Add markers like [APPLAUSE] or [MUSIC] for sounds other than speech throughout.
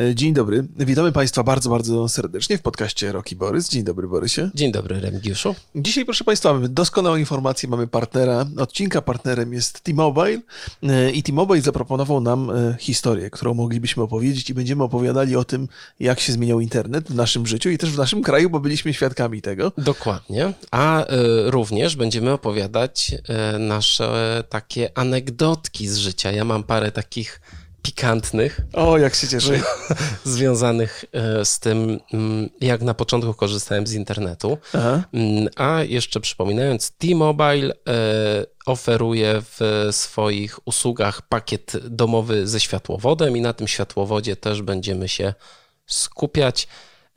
E, dzień dobry. Witamy Państwa bardzo, bardzo serdecznie w podcaście Roki Borys. Dzień dobry, Borysie. Dzień dobry, Remigiuszu. Dzisiaj, proszę Państwa, mamy doskonałą informację. Mamy partnera. Odcinka partnerem jest T-Mobile e, i T-Mobile zaproponował nam e, historię, którą moglibyśmy opowiedzieć i będziemy opowiadali o tym, jak się zmieniał internet w naszym życiu i też w naszym kraju, bo byliśmy świadkami tego. Dokładnie. A y, również będziemy opowiadać y, nasze takie anegdotki z życia. Ja mam parę takich pikantnych. O, jak się cieszę. [LAUGHS] Związanych e, z tym, mm, jak na początku korzystałem z internetu. Aha. Mm, a jeszcze przypominając, T-Mobile e, oferuje w swoich usługach pakiet domowy ze światłowodem i na tym światłowodzie też będziemy się skupiać.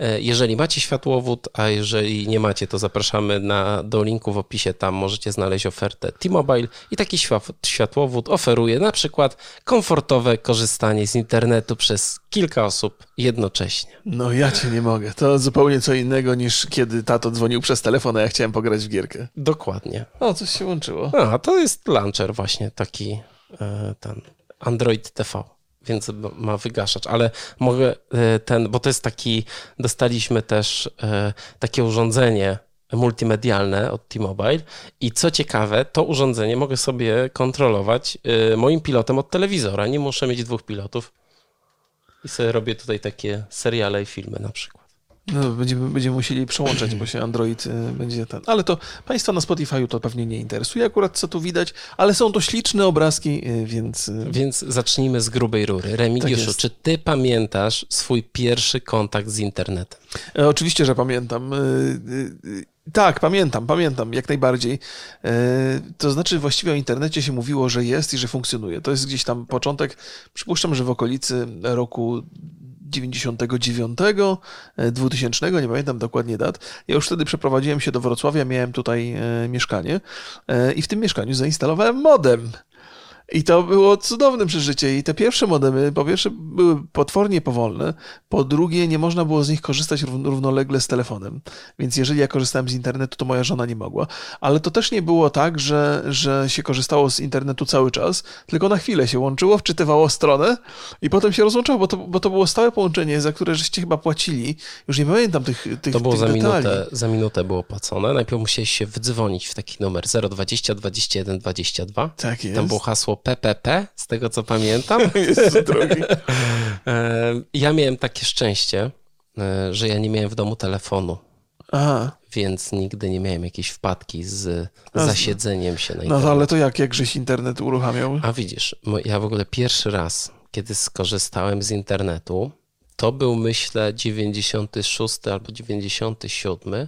E, jeżeli macie światłowód, a jeżeli nie macie, to zapraszamy na, do linku w opisie, tam możecie znaleźć ofertę T-Mobile i taki światłowód oferuje na przykład komfortowe korzystanie z internetu przez kilka osób jednocześnie. No ja cię nie mogę. To zupełnie co innego niż kiedy tato dzwonił przez telefon, a ja chciałem pograć w gierkę. Dokładnie. O, coś się łączyło. A, to jest launcher właśnie taki e, ten Android TV więc ma wygaszacz, ale mogę e, ten, bo to jest taki, dostaliśmy też e, takie urządzenie multimedialne od T-Mobile. I co ciekawe, to urządzenie mogę sobie kontrolować e, moim pilotem od telewizora, nie muszę mieć dwóch pilotów. I sobie robię tutaj takie seriale i filmy na przykład. No, będziemy, będziemy musieli przełączać, bo się Android y, będzie ten. Ale to Państwa na Spotify to pewnie nie interesuje akurat, co tu widać, ale są to śliczne obrazki, y, więc. Y, więc zacznijmy z grubej rury. Remigiuszu, tak czy Ty pamiętasz swój pierwszy kontakt z internetem? E, oczywiście, że pamiętam. Tak, pamiętam, pamiętam, jak najbardziej. E, to znaczy, właściwie o internecie się mówiło, że jest i że funkcjonuje. To jest gdzieś tam początek, przypuszczam, że w okolicy roku 99, 2000, e, nie pamiętam dokładnie dat. Ja już wtedy przeprowadziłem się do Wrocławia, miałem tutaj e, mieszkanie e, i w tym mieszkaniu zainstalowałem modem. I to było cudowne przeżycie. I te pierwsze modemy, po pierwsze, były potwornie powolne, po drugie, nie można było z nich korzystać równolegle z telefonem. Więc jeżeli ja korzystałem z internetu, to moja żona nie mogła. Ale to też nie było tak, że, że się korzystało z internetu cały czas, tylko na chwilę się łączyło, wczytywało stronę i potem się rozłączało, bo to, bo to było stałe połączenie, za które żeście chyba płacili. Już nie pamiętam tych, tych To było tych za detali. minutę, za minutę było płacone. Najpierw musiałeś się wdzwonić w taki numer 020 21 22. Tak jest. Tam było hasło PPP, z tego co pamiętam. [LAUGHS] Drogi. E, ja miałem takie szczęście, e, że ja nie miałem w domu telefonu. Aha. Więc nigdy nie miałem jakiejś wpadki z zasiedzeniem się na internet. No ale to jak, jak żeś internet uruchamiał? A widzisz, ja w ogóle pierwszy raz, kiedy skorzystałem z internetu, to był myślę 96 albo 97.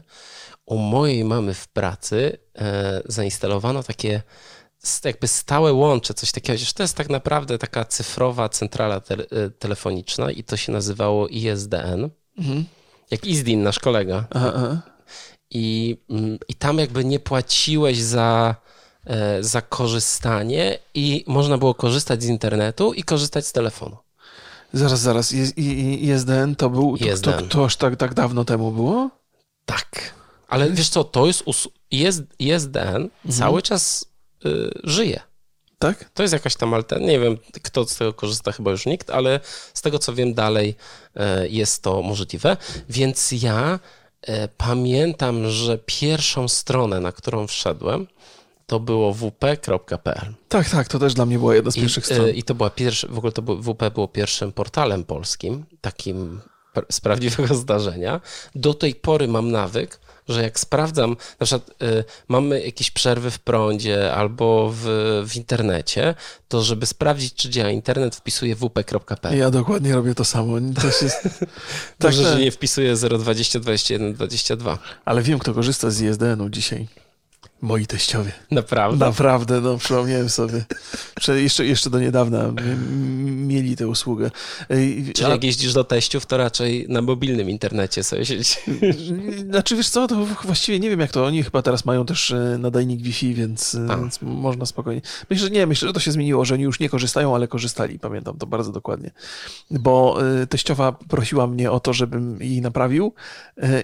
U mojej mamy w pracy e, zainstalowano takie jakby stałe łącze, coś takiego, że to jest tak naprawdę taka cyfrowa centrala te, e, telefoniczna i to się nazywało ISDN, mhm. jak ISDIN, nasz kolega. Aha, aha. I, mm, I tam jakby nie płaciłeś za, e, za korzystanie i można było korzystać z internetu i korzystać z telefonu. Zaraz, zaraz, ISDN to był, to, ISDN. to, to aż tak, tak dawno temu było? Tak, ale wiesz co, to jest, ISDN mhm. cały czas y, żyje. Tak? To jest jakaś tam alternatywa. Nie wiem, kto z tego korzysta, chyba już nikt, ale z tego co wiem dalej y, jest to możliwe. Więc ja y, pamiętam, że pierwszą stronę, na którą wszedłem, to było wp.pl. Tak, tak, to też dla mnie była jedna z pierwszych stron. I to była pierwsza, w ogóle to był, WP było pierwszym portalem polskim, takim z prawdziwego [LAUGHS] zdarzenia. Do tej pory mam nawyk, że jak sprawdzam, na przykład y, mamy jakieś przerwy w prądzie albo w, w internecie, to żeby sprawdzić, czy działa internet, wpisuję wp.pl. Ja dokładnie robię to samo. To jest... [LAUGHS] Dobrze, tak, że nie wpisuję 020 21 22. Ale wiem, kto korzysta z ISDN-u dzisiaj. Moi teściowie. Naprawdę? Naprawdę, no przypomniałem sobie. Jeszcze, jeszcze do niedawna mieli tę usługę. Czyli jak jeździsz do teściów, to raczej na mobilnym internecie sobie siedzi. [LAUGHS] Znaczy wiesz co, to właściwie nie wiem jak to. Oni chyba teraz mają też e, nadajnik Wi-Fi, więc, e, więc można spokojnie. Myślę, że nie, myślę, że to się zmieniło, że oni już nie korzystają, ale korzystali. Pamiętam to bardzo dokładnie. Bo e, teściowa prosiła mnie o to, żebym jej naprawił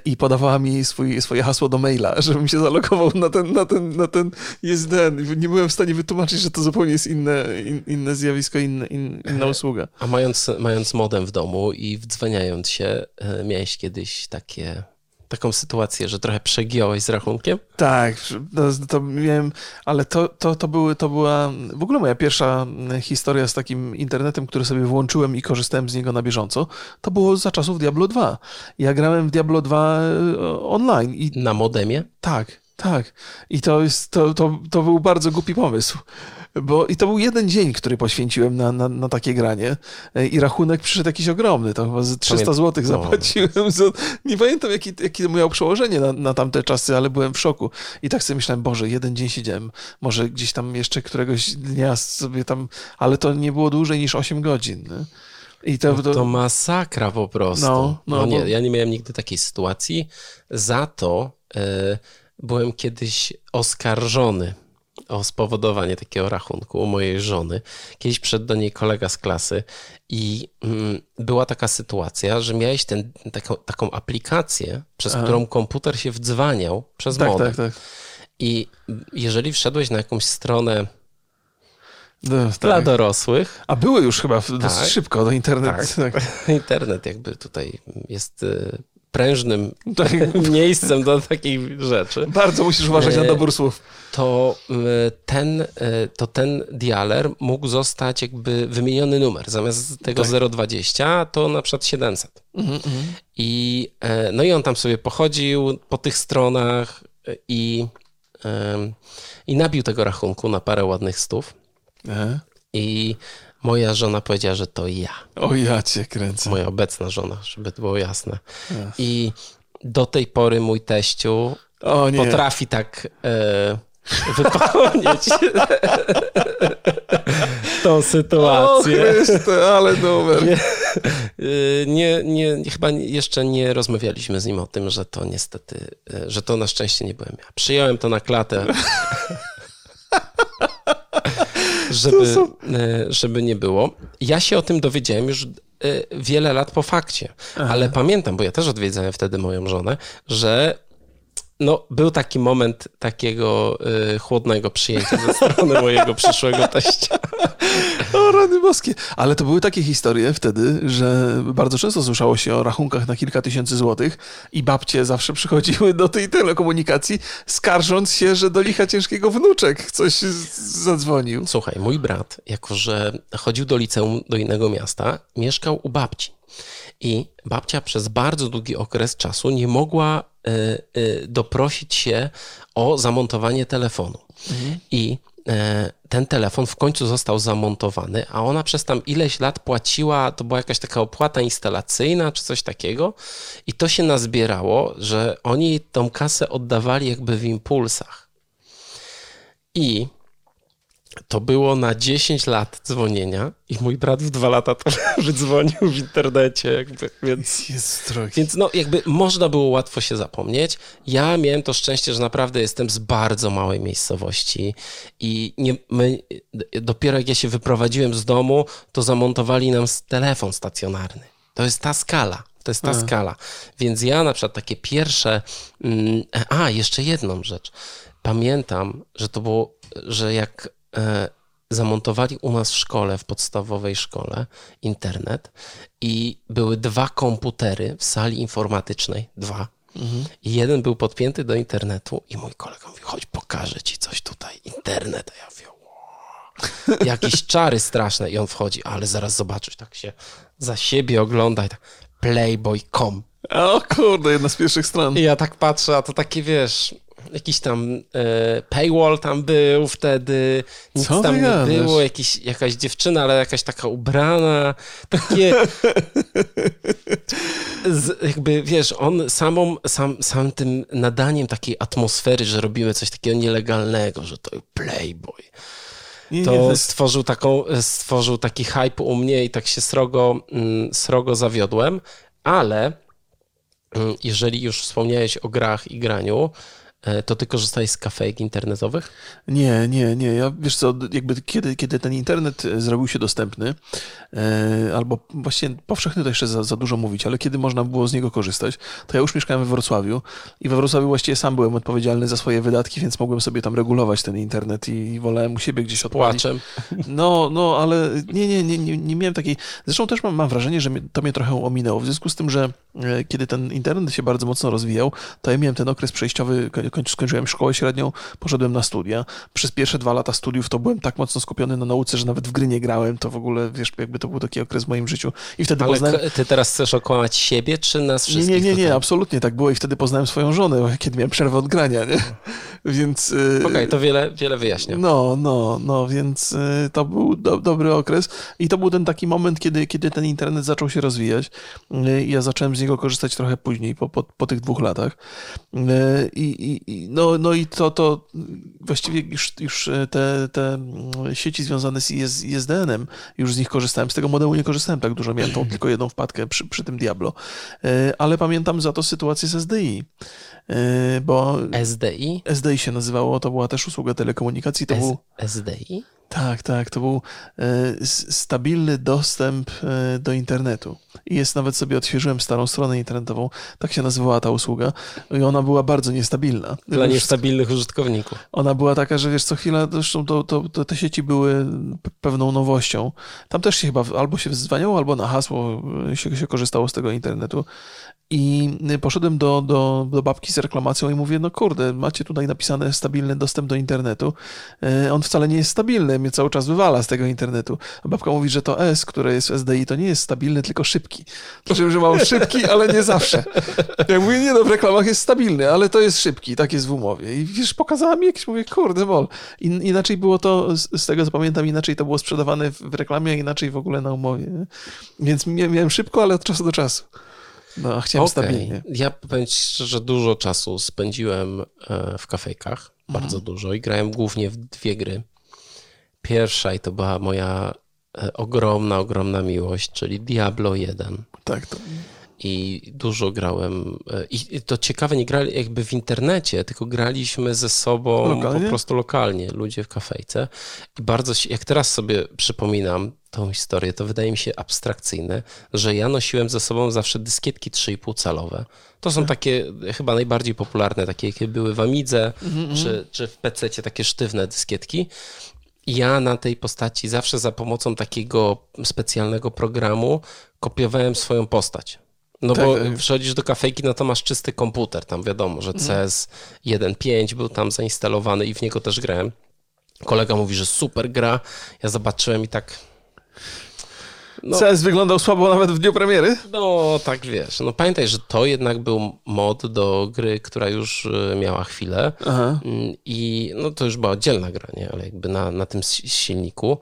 i podawała mi swój, swoje hasło do maila, [LAUGHS] żebym się zalogował na ten, na ten, na ten jest ten. Nie byłem w stanie wytłumaczyć, że to zupełnie jest inne, in, inne zjawisko, in, inna usługa. A mając, mając modem w domu i wdzwaniając się, e, miałeś kiedyś takie taką sytuację, że trochę przegiąłeś z rachunkiem? Tak, to, to miałem, ale to, to, to, były, to była w ogóle moja pierwsza historia z takim internetem, który sobie włączyłem i korzystałem z niego na bieżąco. To było za czasów Diablo 2. Ja grałem w Diablo 2 e, online. I... Na modemie? Tak, tak. I to, jest, to, to, to był bardzo głupi pomysł. Bo i to był jeden dzień, który poświęciłem na, na, na takie granie e, i rachunek przyszedł jakiś ogromny, to chyba z 300 zł zapłaciłem. No. Nie pamiętam, jaki, jakie miało przełożenie na, na tamte czasy, ale byłem w szoku. I tak sobie myślałem, Boże, jeden dzień siedziałem, może gdzieś tam jeszcze któregoś dnia sobie tam, ale to nie było dłużej niż 8 godzin. Nie? I to, no to... to masakra po prostu. No, no, no nie, bo... ja nie miałem nigdy takiej sytuacji. Za to y, byłem kiedyś oskarżony o spowodowanie takiego rachunku u mojej żony. Kiedyś przyszedł do niej kolega z klasy i mm, była taka sytuacja, że miałeś ten, taką, taką aplikację, przez Aha. którą komputer się wdzwaniał przez tak, modem. Tak, tak. I jeżeli wszedłeś na jakąś stronę no, dla tak. dorosłych. A były już chyba dosyć tak, szybko do internetu. Tak. [LAUGHS] tak. Internet jakby tutaj jest y, prężnym [LAUGHS] tak. [LAUGHS] miejscem do takich rzeczy. Bardzo musisz uważać na e, dobór słów. To e, ten, e, to ten dialer mógł zostać jakby wymieniony numer. Zamiast tego tak. 020 to na przykład 700. Mhm, mhm. I, no i on tam sobie pochodził po tych stronach i, i nabił tego rachunku na parę ładnych stów. Aha. I Moja żona powiedziała, że to ja. O ja cię kręcę. Moja obecna żona, żeby to było jasne. I do tej pory mój teściu potrafi tak e, [LAUGHS] wypełnić [LAUGHS] tą sytuację. O Chryste, ale numer. Nie, e, nie, nie, chyba jeszcze nie rozmawialiśmy z nim o tym, że to niestety, e, że to na szczęście nie byłem ja. Przyjąłem to na klatę. [LAUGHS] [LAUGHS] żeby, e, żeby nie było. Ja się o tym dowiedziałem już e, wiele lat po fakcie, Aha. ale pamiętam, bo ja też odwiedzałem wtedy moją żonę, że no, był taki moment takiego y, chłodnego przyjęcia ze strony mojego przyszłego teścia. [LAUGHS] O, rany boskie. Ale to były takie historie wtedy, że bardzo często słyszało się o rachunkach na kilka tysięcy złotych i babcie zawsze przychodziły do tej telekomunikacji, skarżąc się, że do licha ciężkiego wnuczek coś zadzwonił. Słuchaj, mój brat, jako że chodził do liceum do innego miasta, mieszkał u babci. I babcia przez bardzo długi okres czasu nie mogła y, y, doprosić się o zamontowanie telefonu. Mhm. I ten telefon w końcu został zamontowany, a ona przez tam ileś lat płaciła, to była jakaś taka opłata instalacyjna czy coś takiego, i to się nazbierało, że oni tą kasę oddawali jakby w impulsach. I to było na 10 lat dzwonienia i mój brat w dwa lata to [LAUGHS] wydzwonił w internecie, jakby, więc, Jest więc no jakby można było łatwo się zapomnieć. Ja miałem to szczęście, że naprawdę jestem z bardzo małej miejscowości i nie, my, dopiero jak ja się wyprowadziłem z domu, to zamontowali nam telefon stacjonarny. To jest ta skala. To jest ta skala. Więc ja na przykład takie pierwsze. Mm, a, jeszcze jedną rzecz. Pamiętam, że to było, że jak E, zamontowali u nas w szkole, w podstawowej szkole, internet i były dwa komputery w sali informatycznej, dwa. Mhm. I jeden był podpięty do internetu i mój kolega mówi, chodź pokażę ci coś tutaj, internet. A ja mówię, wow. jakieś [LAUGHS] czary straszne i on wchodzi, ale zaraz zobaczysz, tak się za siebie ogląda i tak playboy.com. O kurde, jedna z pierwszych stron. I ja tak patrzę, a to takie, wiesz, jakiś tam e, paywall tam był wtedy, nic Co tam nie było, jakiś, jakaś dziewczyna, ale jakaś taka ubrana, takie [LAUGHS] z, jakby, wiesz, on samą, sam, sam tym nadaniem takiej atmosfery, że robimy coś takiego nielegalnego, że to playboy, nie, to, nie, stworzył, taką, stworzył taki hype u mnie i tak się srogo, mm, srogo zawiodłem, ale mm, jeżeli już wspomniałeś o grach i graniu, to ty korzystałeś z kafejek internetowych? Nie, nie, nie. Ja wiesz co, jakby kiedy, kiedy ten internet e, zrobił się dostępny, e, albo właściwie powszechny to jeszcze za, za dużo mówić, ale kiedy można było z niego korzystać, to ja już mieszkałem we Wrocławiu i we Wrocławiu właściwie sam byłem odpowiedzialny za swoje wydatki, więc mogłem sobie tam regulować ten internet i, wolałem u siebie gdzieś odpalić. Płaczem. No, no, ale nie, nie, nie, nie, nie miałem takiej... Zresztą też mam, mam wrażenie, że to mnie trochę ominęło, w związku z tym, że e, kiedy ten internet się bardzo mocno rozwijał, to ja miałem ten okres przejściowy, skończyłem szkołę średnią, poszedłem na studia. Przez pierwsze dwa lata studiów to byłem tak mocno skupiony na nauce, że nawet w gry nie grałem. To w ogóle, wiesz, jakby to był taki okres w moim życiu. I wtedy Ale poznałem... ty teraz chcesz okłamać siebie, czy nas Nie, wszystkich? nie, nie, nie, tutaj? absolutnie tak było i wtedy poznałem swoją żonę, kiedy miałem przerwę od grania, nie? [LAUGHS] Więc... y, Okej, okay, to wiele, wiele wyjaśnia. No, no, no, więc y, to był do, dobry okres i to był ten taki moment, kiedy, kiedy ten internet zaczął się rozwijać. Y, Ja zacząłem z niego korzystać trochę później, po, po, po tych dwóch latach. I, i, no, no i to, to właściwie już, już te, te sieci związane z IS, ISDN-em, już z nich korzystałem. Z tego modelu nie korzystałem tak dużo, miałem tą tylko jedną wpadkę przy, przy tym Diablo. Y, Ale pamiętam za to sytuację z SDI, y, bo SDI? SDI się nazywało, to była też usługa telekomunikacji, to S- był... SDI? Tak, tak, to był e, stabilny dostęp e, do internetu. I jest nawet sobie odświeżyłem starą stronę internetową, tak się nazywała ta usługa, i ona była bardzo niestabilna. Dla niestabilnych użytkowników. Ona była taka, że wiesz, co chwila, zresztą to, to, to te sieci były pewną nowością. Tam też się chyba albo się wzwaniało, albo na hasło e, się, się korzystało z tego internetu. I poszedłem do, do, do babki z reklamacją i mówię, no kurde, macie tutaj napisane stabilny dostęp do internetu. On wcale nie jest stabilny, mnie cały czas wywala z tego internetu. A babka mówi, że to S, które jest w SDI, to nie jest stabilny, tylko szybki. Znaczy, że mam szybki, ale nie zawsze. Ja mówię, nie no, w reklamach jest stabilny, ale to jest szybki, tak jest w umowie. I wiesz, pokazała mi jakieś, mówię, kurde mol. In, inaczej było to, z, z tego co pamiętam, inaczej to było sprzedawane w, w reklamie, a inaczej w ogóle na umowie. Nie? Więc mia- miałem szybko, ale od czasu do czasu. No, a chciałem Okej. stabilnie. Ja powiem ci szczerze, dużo czasu spędziłem e, w kafejkach, bardzo Mhm. dużo i grałem głównie w dwie gry. Pierwsza i to była moja e, ogromna, ogromna miłość, czyli Diablo 1. Tak, to, I dużo grałem. e, I to ciekawe, nie grali jakby w internecie, tylko graliśmy ze sobą Lokalnie? po prostu lokalnie, ludzie w kafejce. I bardzo, się- jak teraz sobie przypominam tą historię, to wydaje mi się abstrakcyjne, że ja nosiłem ze sobą zawsze dyskietki 3,5 calowe. To są takie chyba najbardziej popularne, takie jakie były w Amidze czy, czy w PC takie sztywne dyskietki. Ja na tej postaci zawsze za pomocą takiego specjalnego programu kopiowałem swoją postać. No Tak, bo tak. przychodzisz do kafejki, no to masz czysty komputer, tam wiadomo, że CS 1.5 był tam zainstalowany i w niego też grałem. Kolega mówi, że super gra, ja zobaczyłem i tak, no. CS wyglądał słabo nawet w dniu premiery. no tak wiesz, no pamiętaj, że to jednak był mod do gry, która już y, miała chwilę Aha. Mm, i no to już była oddzielna gra, nie? ale jakby na, na tym si- silniku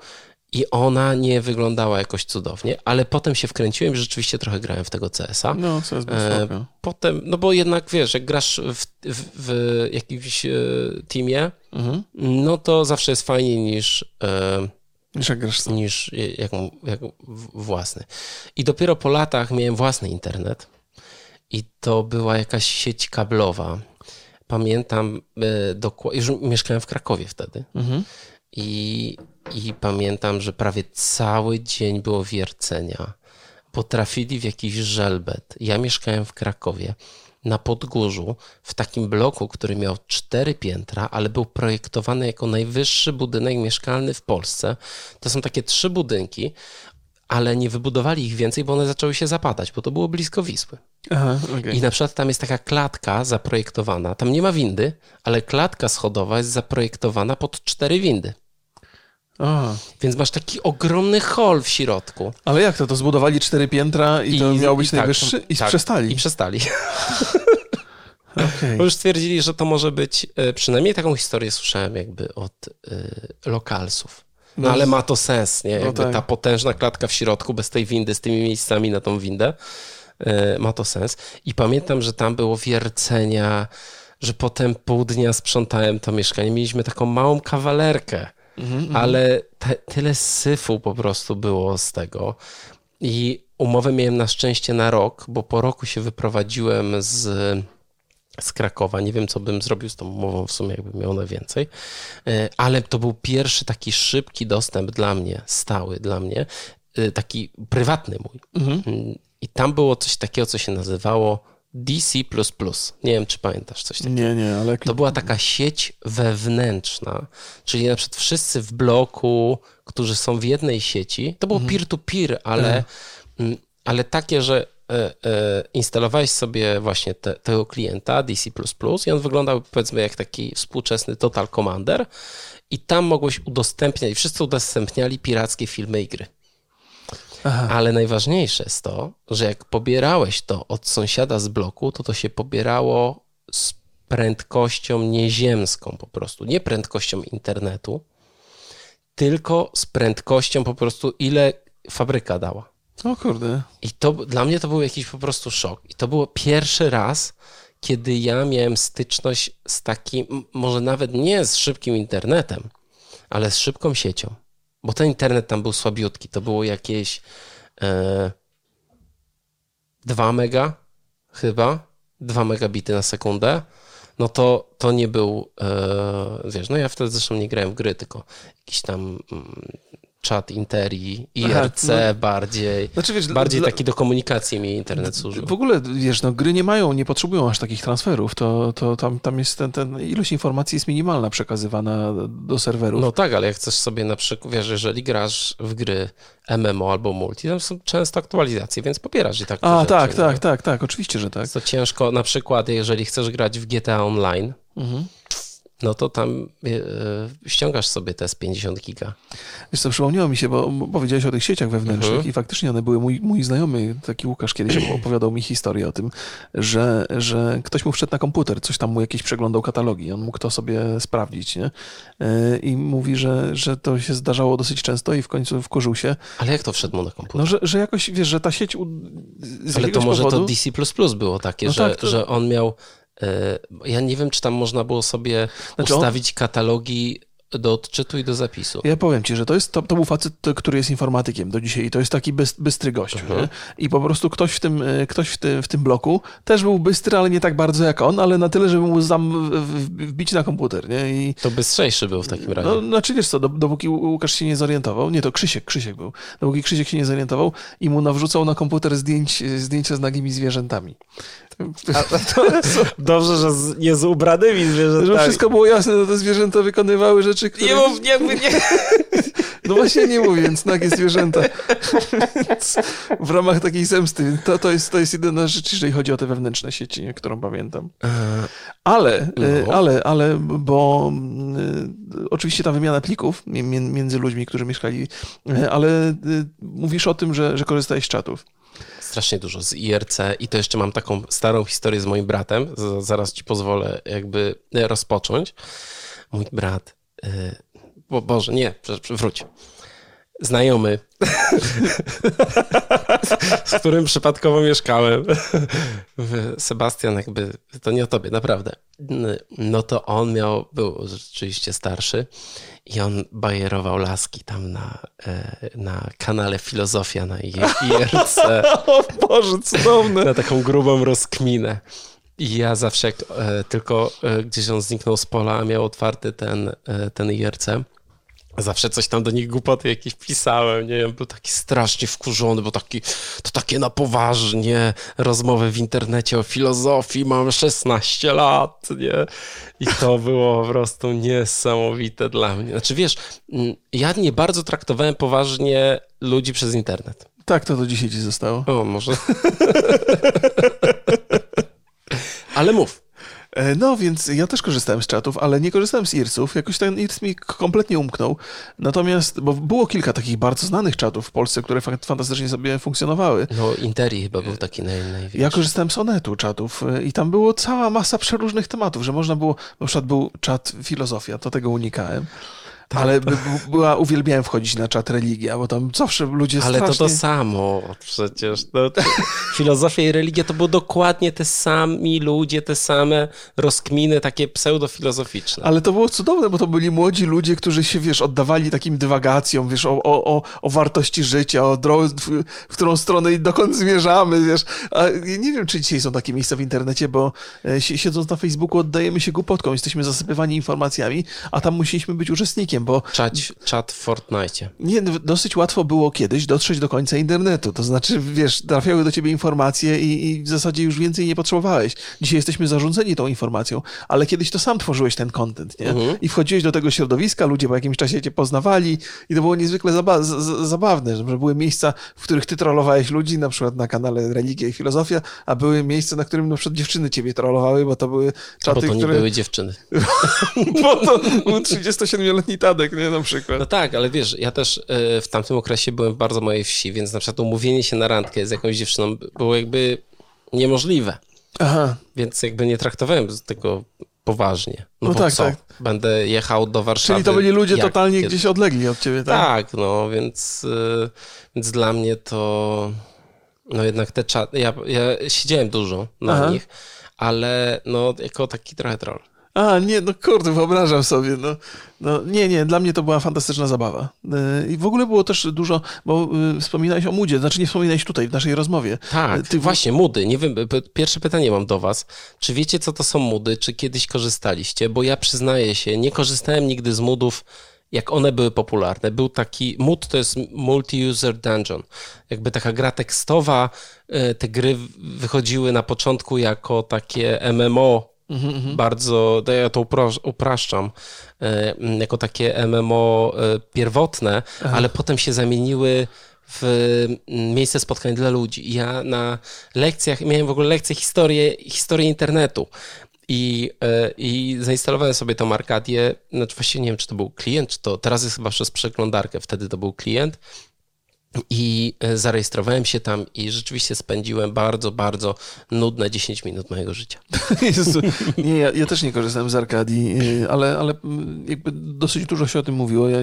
i ona nie wyglądała jakoś cudownie, ale potem się wkręciłem i rzeczywiście trochę grałem w tego CS-a. No, CS był E. Potem, no bo jednak wiesz, jak grasz w, w, w jakimś e, teamie, Mhm. no to zawsze jest fajniej niż, e, Niż sam. niż jak, jak własny. I dopiero po latach miałem własny internet i to była jakaś sieć kablowa. Pamiętam, e, dokładnie, już mieszkałem w Krakowie wtedy. Mhm. I, I pamiętam, że prawie cały dzień było wiercenia. Potrafili w jakiś żelbet. Ja mieszkałem w Krakowie na Podgórzu, w takim bloku, który miał cztery piętra, ale był projektowany jako najwyższy budynek mieszkalny w Polsce. To są takie trzy budynki, ale nie wybudowali ich więcej, bo one zaczęły się zapadać, bo to było blisko Wisły. Aha, okej. I na przykład tam jest taka klatka zaprojektowana. Tam nie ma windy, ale klatka schodowa jest zaprojektowana pod cztery windy. A, Więc masz taki ogromny hol w środku. ale jak to? To zbudowali cztery piętra i, to miał być tak, najwyższy? I tak, przestali. I przestali. [LAUGHS] Bo już stwierdzili, że to może być, e, przynajmniej taką historię słyszałem jakby od e, lokalsów. No, No, ale ma to sens, nie? Jakby tak. ta potężna klatka w środku, bez tej windy, z tymi miejscami na tą windę, e, ma to sens. I pamiętam, że tam było wiercenia, że potem pół dnia sprzątałem to mieszkanie. Mieliśmy taką małą kawalerkę, Mhm, ale te, tyle syfu po prostu było z tego. I umowę miałem na szczęście na rok, bo po roku się wyprowadziłem z z Krakowa. Nie wiem, co bym zrobił z tą umową w sumie, jakbym miał na więcej, E, ale to był pierwszy taki szybki dostęp dla mnie, stały dla mnie, e, taki prywatny mój. Mhm. I tam było coś takiego, co się nazywało DC. Nie wiem, czy pamiętasz coś takiego. Nie, nie, ale... To była taka sieć wewnętrzna, czyli na przykład wszyscy w bloku, którzy są w jednej sieci, to było peer-to-peer, ale, mm, ale takie, że e, e, instalowałeś sobie właśnie te, tego klienta DC i on wyglądał powiedzmy jak taki współczesny Total Commander i tam mogłeś udostępniać, wszyscy udostępniali pirackie filmy i gry. Aha. Ale najważniejsze jest to, że jak pobierałeś to od sąsiada z bloku, to to się pobierało z prędkością nieziemską po prostu. Nie prędkością internetu, tylko z prędkością po prostu, ile fabryka dała. O kurde. I to dla mnie to był jakiś po prostu szok. I to było pierwszy raz, kiedy ja miałem styczność z takim, może nawet nie z szybkim internetem, ale z szybką siecią. Bo ten internet tam był słabiutki. To było jakieś e, 2 mega chyba, 2 megabity na sekundę. No to, to nie był, e, wiesz, no ja wtedy zresztą nie grałem w gry, tylko jakiś tam mm, czat Interi, Aha, IRC no. bardziej. Znaczy, wiesz, Bardziej dla- taki do komunikacji mi internet służył. W ogóle, wiesz, no, gry nie mają, nie potrzebują aż takich transferów. To, to tam, tam jest ten, ten ilość informacji jest minimalna przekazywana do serwerów. No tak, ale jak chcesz sobie na przykład, wiesz, jeżeli grasz w gry MMO albo multi, tam są często aktualizacje, więc popierasz i tak A, rzeczy, tak, nie? tak, tak, tak, oczywiście, że tak. To ciężko, na przykład jeżeli chcesz grać w GTA Online, Mhm. No to tam e, ściągasz sobie te z 50 giga. Wiesz co, przypomniało mi się, bo powiedziałeś o tych sieciach wewnętrznych Mhm. i faktycznie one były, mój, mój znajomy, taki Łukasz kiedyś [CLEARS THROAT] opowiadał mi historię o tym, że, że ktoś mu wszedł na komputer, coś tam mu jakieś przeglądał katalogi, on mógł to sobie sprawdzić, nie? Yy, I mówi, że, że to się zdarzało dosyć często i w końcu wkurzył się, Ale jak to wszedł mu na komputer? no, że, że jakoś, wiesz, że ta sieć u, z Ale to może powodu... to DC było takie, No że, tak, to- że on miał. E, Ja nie wiem, czy tam można było sobie Znaczy on- ustawić katalogi do odczytu i do zapisu. Ja powiem ci, że to, jest, to, to był facet, który jest informatykiem do dzisiaj i to jest taki bys, bystry gościu. Mhm. I po prostu ktoś, w tym, e, ktoś w, tym, w tym bloku też był bystry, ale nie tak bardzo jak on, ale na tyle, żeby mu zam, wbić na komputer. Nie? I, To bystrzejszy był w takim razie. no, znaczy wiesz co, do, dopóki Łukasz się nie zorientował, nie, to Krzysiek, Krzysiek był, dopóki Krzysiek się nie zorientował i mu nawrzucał na komputer zdjęć, zdjęcia z nagimi zwierzętami. [LAUGHS] Dobrze, że z, nie z ubranymi Żeby zwierzętami. wszystko było jasne, to te zwierzęta wykonywały rzeczy, które... Nie mów, nie, nie. [LAUGHS] No właśnie nie mówię, więc nagie zwierzęta. [LAUGHS] W ramach takiej zemsty. To, to, jest, to jest jedyna rzecz, jeżeli chodzi o te wewnętrzne sieci, którą pamiętam. E, Ale, No. e, ale, ale, bo e, oczywiście ta wymiana plików mi- mi- między ludźmi, którzy mieszkali, ale mówisz o tym, że, że korzystałeś z czatów. Strasznie dużo z IRC i to jeszcze mam taką starą historię z moim bratem. Z- Zaraz ci pozwolę jakby rozpocząć. Mój brat, e, bo Boże, nie, wróć. Znajomy, z którym przypadkowo mieszkałem. Sebastian, jakby, to nie o tobie, naprawdę. No to on miał, był rzeczywiście starszy i on bajerował laski tam na, e, na kanale Filozofia na IRC [LAUGHS] O Boże, cudowne! na taką grubą rozkminę. I ja zawsze, jak e, tylko e, gdzieś on zniknął z pola, a miał otwarty ten, ten IRC, zawsze coś tam do nich głupoty jakieś pisałem, nie wiem, był taki strasznie wkurzony, bo taki, to takie na poważnie, rozmowy w internecie o filozofii, mam 16 lat, nie? I to [LAUGHS] było po prostu niesamowite dla mnie. Znaczy wiesz, mm, ja nie bardzo traktowałem poważnie ludzi przez internet. Tak, to do dzisiaj ci zostało. O, może. [LAUGHS] Ale mów. E, No, więc ja też korzystałem z czatów, ale nie korzystałem z IRC-ów. Jakoś ten IRC mi kompletnie umknął. Natomiast, bo było kilka takich bardzo znanych czatów w Polsce, które fa- fantastycznie sobie funkcjonowały. No, Interi chyba był taki naj, największy. Ja korzystałem z Onetu czatów y, i tam było cała masa przeróżnych tematów, że można było, na przykład był czat filozofia, to tego unikałem, Ale by, by- była, uwielbiałem wchodzić na czat religia, bo tam zawsze ludzie Ale to strasznie... to samo przecież. No, to, [LAUGHS] filozofia i religia to były dokładnie te sami ludzie, te same rozkminy, takie pseudofilozoficzne. Ale to było cudowne, bo to byli młodzi ludzie, którzy się, wiesz, oddawali takim dywagacjom, wiesz, o, o, o, o wartości życia, o drodze, w, którą stronę i dokąd zmierzamy, wiesz. A nie wiem, czy dzisiaj są takie miejsca w internecie, bo e, si- siedząc na Facebooku oddajemy się głupotkom, jesteśmy zasypywani informacjami, a tam musieliśmy być uczestnikiem, bo Czać, czat w Fortnite. nie, no, dosyć łatwo było kiedyś dotrzeć do końca internetu. To znaczy, wiesz, trafiały do ciebie informacje i, i w zasadzie już więcej nie potrzebowałeś. Dzisiaj jesteśmy zarządzeni tą informacją, ale kiedyś to sam tworzyłeś ten content, nie? I wchodziłeś do tego środowiska, ludzie po jakimś czasie cię poznawali i to było niezwykle zaba- zabawne, że były miejsca, w których ty trollowałeś ludzi, na przykład na kanale Religia i Filozofia, a były miejsca, na którym na przykład dziewczyny ciebie trollowały, bo to były Bo czaty, to nie które... były dziewczyny. [LAUGHS] Bo to był 37-letni Tadek, nie? Na przykład. No tak, ale wiesz, ja też e, w tamtym okresie byłem w bardzo małej wsi, więc na przykład umówienie się na randkę z jakąś dziewczyną było jakby niemożliwe. Aha. Więc jakby nie traktowałem tego poważnie. No, No bo tak, co? tak. Będę jechał do Warszawy. Czyli to byli ludzie jak- totalnie kiedy- gdzieś odlegli od ciebie, tak? Tak, no więc, y, więc dla mnie to no jednak te czaty, ja, ja siedziałem dużo na Aha. nich, ale no jako taki trochę troll. A, nie, no kurde, wyobrażam sobie, no, no nie, nie, dla mnie to była fantastyczna zabawa. Yy, I w ogóle było też dużo, bo yy, wspominałeś o Moodzie, znaczy nie wspominałeś tutaj w naszej rozmowie. Tak, Ty- właśnie, mudy. Nie wiem, pierwsze pytanie mam do was. Czy wiecie, co to są mudy? Czy kiedyś korzystaliście? Bo ja przyznaję się, nie korzystałem nigdy z mudów, jak one były popularne. Był taki, mood to jest Multi-User Dungeon. Jakby taka gra tekstowa. Te gry wychodziły na początku jako takie MMO, bardzo, to ja to upraszczam, e, jako takie MMO e, pierwotne, ale potem się zamieniły w miejsce spotkań dla ludzi. Ja na lekcjach, miałem w ogóle lekcję historii, historii internetu. I, e, I zainstalowałem sobie tą Arkadię, znaczy właściwie nie wiem, czy to był klient, czy to teraz jest chyba przez przeglądarkę, wtedy to był klient. I e, zarejestrowałem się tam i rzeczywiście spędziłem bardzo, bardzo nudne 10 minut mojego życia. [LAUGHS] Jezu, nie, ja, ja też nie korzystałem z Arkadii, yy, ale, ale mm, jakby dosyć dużo się o tym mówiło. Ja,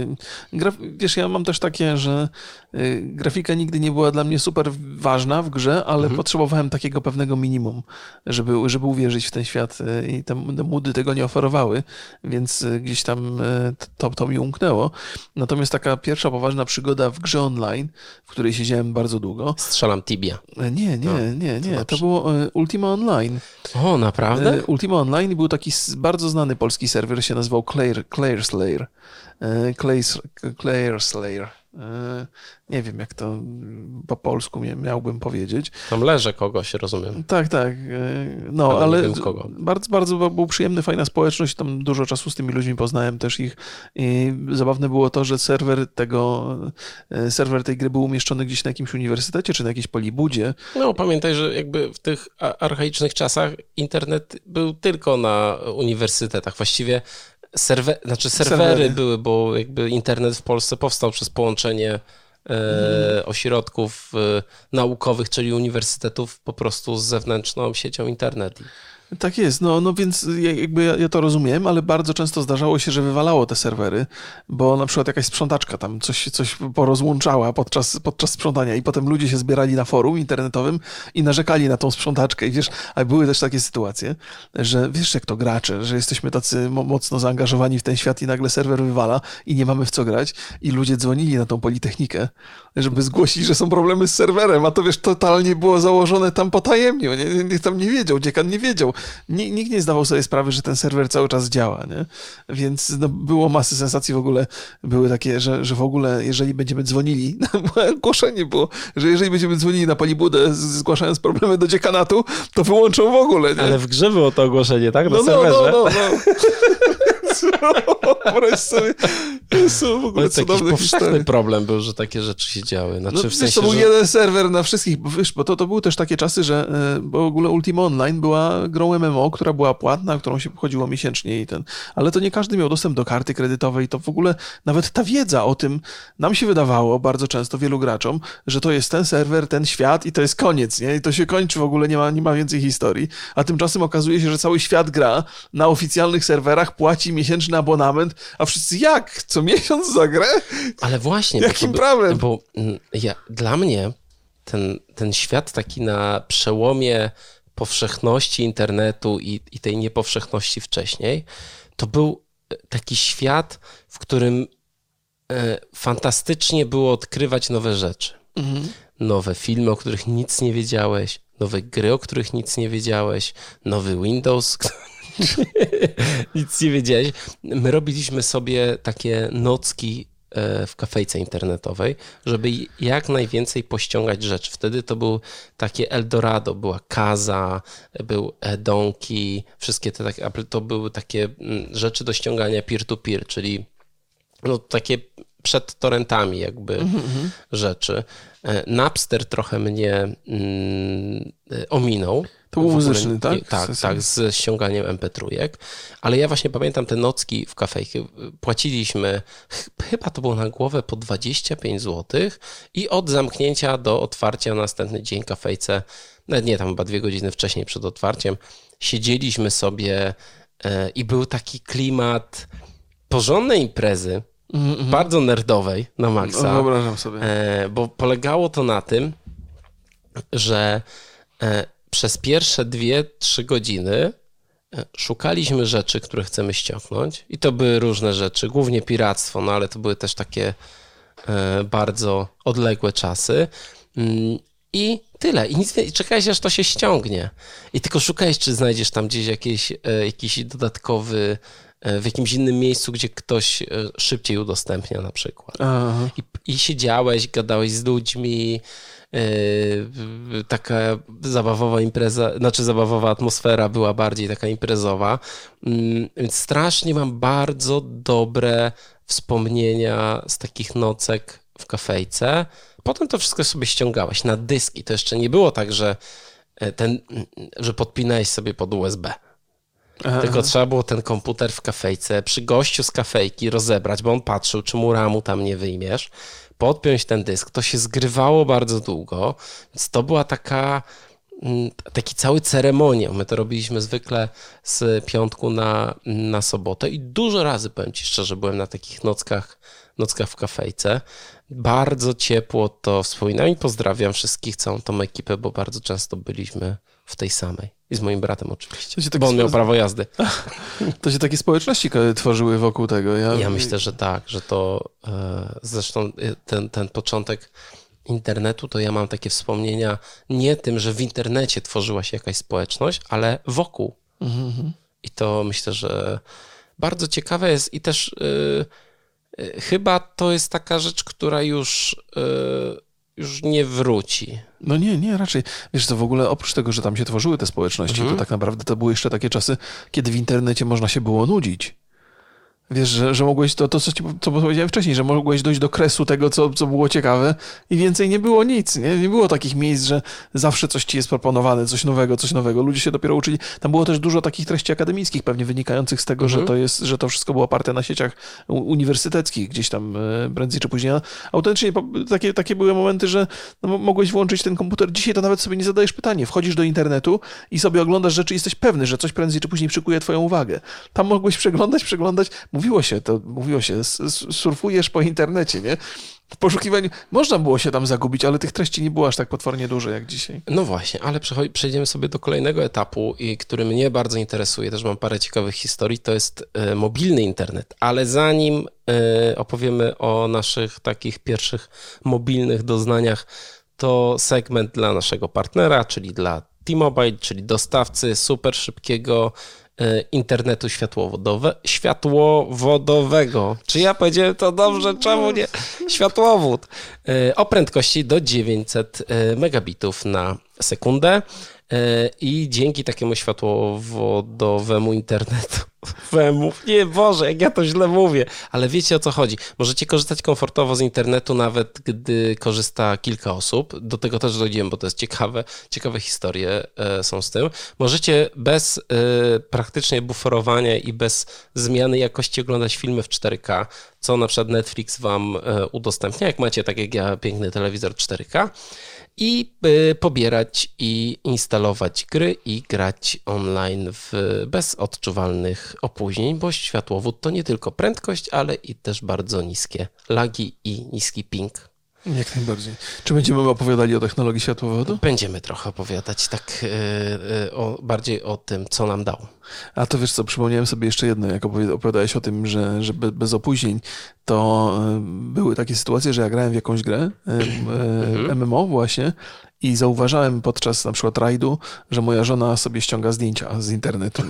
graf, wiesz, ja mam też takie, że yy, grafika nigdy nie była dla mnie super ważna w grze, ale Mhm. potrzebowałem takiego pewnego minimum, żeby, żeby uwierzyć w ten świat i te, te mudy tego nie oferowały, więc gdzieś tam to, to mi umknęło. Natomiast taka pierwsza poważna przygoda w grze online, w której siedziałem bardzo długo, Strzelam Tibia. yy, nie, nie, No, nie, nie, to dobrze. było yy, Ultima Online. O, naprawdę? E, Ultima Online był taki bardzo znany polski serwer, się nazywał Claire, Claire Slayer. E, Claire, Claire Slayer. E, Nie wiem, jak to po polsku mia- miałbym powiedzieć. Tam leżę kogoś, rozumiem. Tak, tak. e, No, Ale ale bardzo, bardzo był przyjemny, fajna społeczność. Tam dużo czasu z tymi ludźmi poznałem też ich. I zabawne było to, że serwer tego, e, serwer tej gry był umieszczony gdzieś na jakimś uniwersytecie, czy na jakiejś polibudzie. No, pamiętaj, że jakby w tych archaicznych czasach internet był tylko na uniwersytetach. Właściwie serwe, znaczy serwery, Serwery. były, bo jakby internet w Polsce powstał przez połączenie e, ośrodków e, naukowych, czyli uniwersytetów po prostu z zewnętrzną siecią internetu. Tak jest, no, no więc ja- jakby ja, ja to rozumiem, ale bardzo często zdarzało się, że wywalało te serwery, bo na przykład jakaś sprzątaczka tam coś, coś porozłączała podczas, podczas sprzątania i potem ludzie się zbierali na forum internetowym i narzekali na tą sprzątaczkę i wiesz, a były też takie sytuacje, że wiesz jak to gracze, że jesteśmy tacy mo- mocno zaangażowani w ten świat i nagle serwer wywala i nie mamy w co grać i ludzie dzwonili na tą Politechnikę, żeby zgłosić, że są problemy z serwerem, a to wiesz, totalnie było założone tam potajemnie, nie, nikt tam nie wiedział, dziekan nie wiedział, Ni- nikt nie zdawał sobie sprawy, że ten serwer cały czas działa, nie? Więc no, było masy sensacji w ogóle, były takie, że, że w ogóle jeżeli będziemy dzwonili, [LAUGHS] ogłoszenie było, że jeżeli będziemy dzwonili na Palibudę zgłaszając problemy do dziekanatu, to wyłączą w ogóle, nie? Ale w grze było to ogłoszenie, tak? Na no, no, serwerze. no, no, no. [LAUGHS] To są w To ogóle jest jakiś cudowne powszechny historie. problem był, że takie rzeczy się działy. Znaczy No, w sensie, to był że... jeden serwer na wszystkich, bo wiesz, bo to, to były też takie czasy, że e, bo w ogóle Ultima Online była grą MMO, która była płatna, którą się chodziło miesięcznie i ten, ale to nie każdy miał dostęp do karty kredytowej, to w ogóle nawet ta wiedza o tym, nam się wydawało bardzo często wielu graczom, że to jest ten serwer, ten świat i to jest koniec, nie? I to się kończy w ogóle, nie ma, nie ma więcej historii, a tymczasem okazuje się, że cały świat gra na oficjalnych serwerach, płaci miesięcznie miesięczny abonament, a wszyscy jak? Co miesiąc za grę? Ale właśnie. bo Jakim by- prawem? Bo mm, ja, dla mnie ten, ten świat taki na przełomie powszechności internetu i, i tej niepowszechności wcześniej, to był e, taki świat, w którym e, fantastycznie było odkrywać nowe rzeczy. Nowe filmy, o których nic nie wiedziałeś, nowe gry, o których nic nie wiedziałeś, nowy Windows, [LAUGHS] [LAUGHS] nic nie wiedziałeś. My robiliśmy sobie takie nocki e, w kafejce internetowej, żeby jak najwięcej pościągać rzeczy. Wtedy to był takie Eldorado, była Kaza, był Donki, wszystkie te takie, to były takie mm, rzeczy do ściągania peer-to-peer, czyli no, takie przed torrentami jakby rzeczy. E, Napster trochę mnie mm, e, ominął. To był muzyczny, tak? nie- Tak, tak, z ściąganiem MP3, ale ja właśnie pamiętam te nocki w kafejki. Płaciliśmy, ch- chyba to było na głowę po 25 zł i od zamknięcia do otwarcia na następny dzień kafejce, nawet nie, tam chyba dwie godziny wcześniej przed otwarciem, siedzieliśmy sobie e, i był taki klimat porządnej imprezy, bardzo nerdowej na No, maksa. wyobrażam sobie. E, bo polegało to na tym, że e, przez pierwsze dwie, trzy godziny e, szukaliśmy rzeczy, które chcemy ściągnąć i to były różne rzeczy, głównie piractwo, no ale to były też takie e, bardzo odległe czasy. Mm, I tyle. I nic i czekałeś, aż to się ściągnie. I tylko szukałeś, czy znajdziesz tam gdzieś jakieś, e, jakiś dodatkowy, w jakimś innym miejscu, gdzie ktoś szybciej udostępnia na przykład. Aha. I, I siedziałeś, gadałeś z ludźmi, taka zabawowa impreza, znaczy zabawowa atmosfera była bardziej taka imprezowa, Mm, więc strasznie mam bardzo dobre wspomnienia z takich nocek w kafejce. Potem to wszystko sobie ściągałeś na dyski. To jeszcze nie było tak, że e, ten, że podpinałeś sobie pod USB. Aha. Tylko trzeba było ten komputer w kafejce przy gościu z kafejki rozebrać, bo on patrzył, czy mu ramu tam nie wyjmiesz, podpiąć ten dysk. To się zgrywało bardzo długo, więc to była taka mm, taki cały ceremoniał. My to robiliśmy zwykle z piątku na, na sobotę i dużo razy, powiem Ci szczerze, byłem na takich nockach, nockach w kafejce. Bardzo ciepło to wspominam i pozdrawiam wszystkich, całą tą ekipę, bo bardzo często byliśmy w tej samej. I z moim bratem oczywiście, tak bo on miał prawo jazdy. [LAUGHS] To się takie społeczności tworzyły wokół tego. Ja, Ja myślę, że tak, że to e, zresztą e, ten, ten początek internetu, to ja mam takie wspomnienia nie tym, że w internecie tworzyła się jakaś społeczność, ale wokół. I to myślę, że bardzo ciekawe jest i też e, chyba to jest taka rzecz, która już, e, już nie wróci. No nie, nie, raczej. Wiesz co, w ogóle oprócz tego, że tam się tworzyły te społeczności, Mhm. to tak naprawdę to były jeszcze takie czasy, kiedy w internecie można się było nudzić. Wiesz, że, że mogłeś, to, to co, ci, co powiedziałem wcześniej, że mogłeś dojść do kresu tego, co, co było ciekawe i więcej nie było nic, nie? Nie było takich miejsc, że zawsze coś ci jest proponowane, coś nowego, coś nowego. Ludzie się dopiero uczyli. Tam było też dużo takich treści akademickich, pewnie wynikających z tego, Mhm. że to jest, że to wszystko było oparte na sieciach uniwersyteckich, gdzieś tam e, prędzej czy później. Autentycznie takie, takie były momenty, że no, mo- mogłeś włączyć ten komputer. Dzisiaj to nawet sobie nie zadajesz pytania. Wchodzisz do internetu i sobie oglądasz rzeczy i jesteś pewny, że coś prędzej czy później przykuje twoją uwagę. Tam mogłeś przeglądać, przeglądać. Mówiło się to, mówiło się, surfujesz po internecie, nie? W poszukiwaniu można było się tam zagubić, ale tych treści nie było aż tak potwornie dużo jak dzisiaj. No właśnie, ale przejdziemy sobie do kolejnego etapu, i który mnie bardzo interesuje, też mam parę ciekawych historii, to jest e, mobilny internet. Ale zanim e, opowiemy o naszych takich pierwszych mobilnych doznaniach, to segment dla naszego partnera, czyli dla T-Mobile, czyli dostawcy super szybkiego internetu światłowodowe, światłowodowego. Czy ja powiedziałem to dobrze? Czemu nie? Światłowód. E, O prędkości do 900 e, megabitów na sekundę. E, I dzięki takiemu światłowodowemu internetowemu, [LAUGHS] nie Boże, jak ja to źle mówię, ale wiecie o co chodzi. Możecie korzystać komfortowo z internetu, nawet gdy korzysta kilka osób. Do tego też dojdziemy, bo to jest ciekawe, ciekawe historie e, są z tym. Możecie bez e, praktycznie buforowania i bez zmiany jakości oglądać filmy w 4K, co na przykład Netflix wam udostępnia, jak macie, tak jak ja, piękny telewizor 4K. I y, pobierać i instalować gry i grać online w, bez odczuwalnych opóźnień, bo światłowód to nie tylko prędkość, ale i też bardzo niskie lagi i niski ping. Jak najbardziej. Czy będziemy opowiadali o technologii światłowodu? Będziemy trochę opowiadać tak y, y, o, bardziej o tym, co nam dał. A to wiesz co, przypomniałem sobie jeszcze jedno, jak opowi- opowiadałeś o tym, że, że be- bez opóźnień, to y, były takie sytuacje, że ja grałem w jakąś grę, MMO właśnie, i zauważałem podczas na przykład rajdu, że moja żona sobie ściąga zdjęcia z internetu.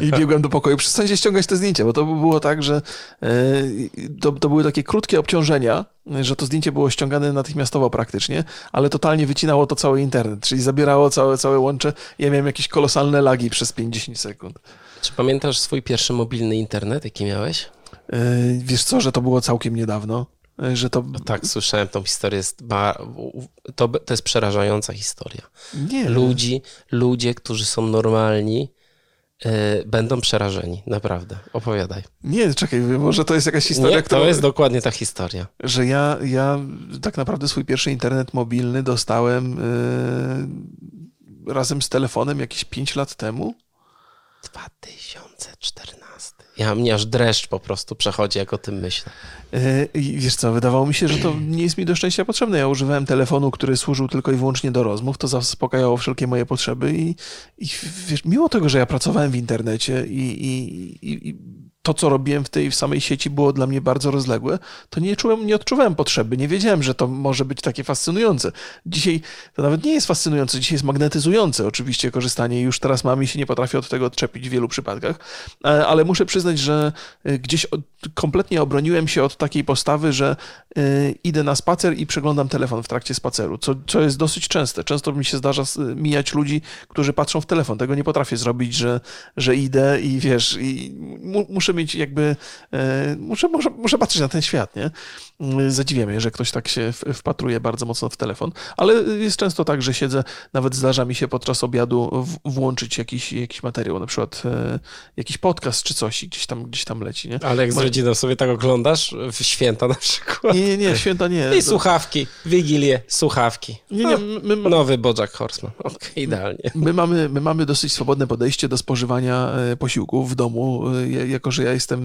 I biegłem do pokoju, przestańcie ściągać te zdjęcia, bo to było tak, że y, to, to były takie krótkie obciążenia, że to zdjęcie było ściągane natychmiastowo praktycznie, ale totalnie wycinało to cały internet, czyli zabierało całe, całe łącze. Ja miałem jakieś kolosalne lagi przez 5-10 sekund. Czy pamiętasz swój pierwszy mobilny internet, jaki miałeś? Yy, Wiesz co, że to było całkiem niedawno, że to... Tak, słyszałem tą historię. Jest ba... to, to jest przerażająca historia. Nie, Ludzi, ludzie, którzy są normalni, y, będą przerażeni. Naprawdę. Opowiadaj. nie, czekaj, może to jest jakaś historia, Nie, która... to jest dokładnie ta historia. Że ja, ja tak naprawdę swój pierwszy internet mobilny dostałem yy, razem z telefonem jakieś 5 lat temu. 2014. Ja mnie aż dreszcz po prostu przechodzi, jak o tym myślę. I wiesz co, wydawało mi się, że to nie jest mi do szczęścia potrzebne. Ja używałem telefonu, który służył tylko i wyłącznie do rozmów, to zaspokajało wszelkie moje potrzeby i, i wiesz, mimo tego, że ja pracowałem w internecie i, i, i to, co robiłem w tej samej sieci było dla mnie bardzo rozległe, to nie czułem, nie odczuwałem potrzeby, nie wiedziałem, że to może być takie fascynujące. Dzisiaj to nawet nie jest fascynujące, dzisiaj jest magnetyzujące oczywiście korzystanie już teraz mam i się nie potrafię od tego odczepić w wielu przypadkach, E, ale muszę przyznać, że e, gdzieś od, kompletnie obroniłem się od takiej postawy, że e, idę na spacer i przeglądam telefon w trakcie spaceru, co, co jest dosyć częste. Często mi się zdarza mijać ludzi, którzy patrzą w telefon. Tego nie potrafię zrobić, że, że idę i wiesz, i mu, muszę mieć jakby, e, muszę, muszę, muszę patrzeć na ten świat, nie? Mm, Zadziwia mnie, że ktoś tak się wpatruje bardzo mocno w telefon, ale jest często tak, że siedzę, nawet zdarza mi się podczas obiadu włączyć jakiś, jakiś materiał, na przykład e, jakiś podcast czy coś i gdzieś tam, gdzieś tam leci, nie? Ale jak z rodziną sobie tak oglądasz, w święta na przykład. Nie, nie, nie, święta nie. I słuchawki, wigilie, słuchawki. Nie, nie, my, Nowy Bojack Horseman. Okej, idealnie. My mamy, my mamy dosyć swobodne podejście do spożywania e, posiłków w domu. E, ja- Jako, że ja jestem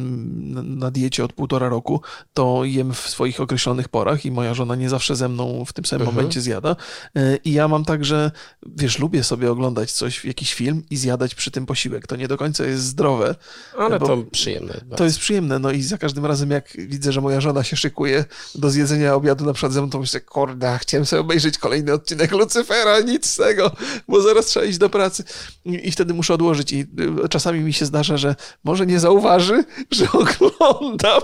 na- diecie od półtora roku, to jem w swoich określonych porach i moja żona nie zawsze ze mną w tym samym Mhm. momencie zjada. E, I ja mam tak, że wiesz, lubię sobie oglądać coś, jakiś film i zjadać przy tym posiłek. To nie do końca jest zdrowe. Ale to przyjemne. jest To bardzo. jest przyjemne, no i za każdym razem jak widzę, że moja żona się szykuje do zjedzenia obiadu na przykład ze mną, to myślę, kurde, chciałem sobie obejrzeć kolejny odcinek Lucyfera, nic z tego, bo zaraz trzeba iść do pracy i, i wtedy muszę odłożyć i y, czasami mi się zdarza, że może nie zauważy, że [LAUGHS] oglądam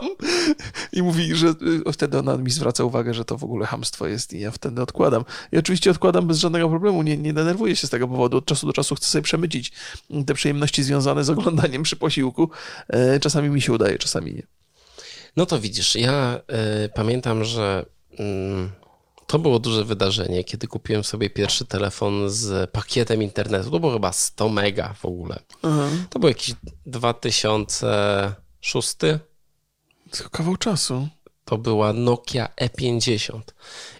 i mówi, że y, wtedy ona mi zwraca uwagę, że to w ogóle hamstwo jest i ja wtedy odkładam. I oczywiście odkładam bez żadnego problemu, nie, nie denerwuję się z tego powodu, od czasu do czasu chcę sobie przemycić te przyjemności związane z oglądaniem przy posiłku. E, Czasami mi się udaje, czasami nie. No to widzisz, ja y, pamiętam, że mm, to było duże wydarzenie, kiedy kupiłem sobie pierwszy telefon z pakietem internetu. To było chyba 100 mega w ogóle. To był jakiś 2006. Tylko kawał czasu. To była Nokia E50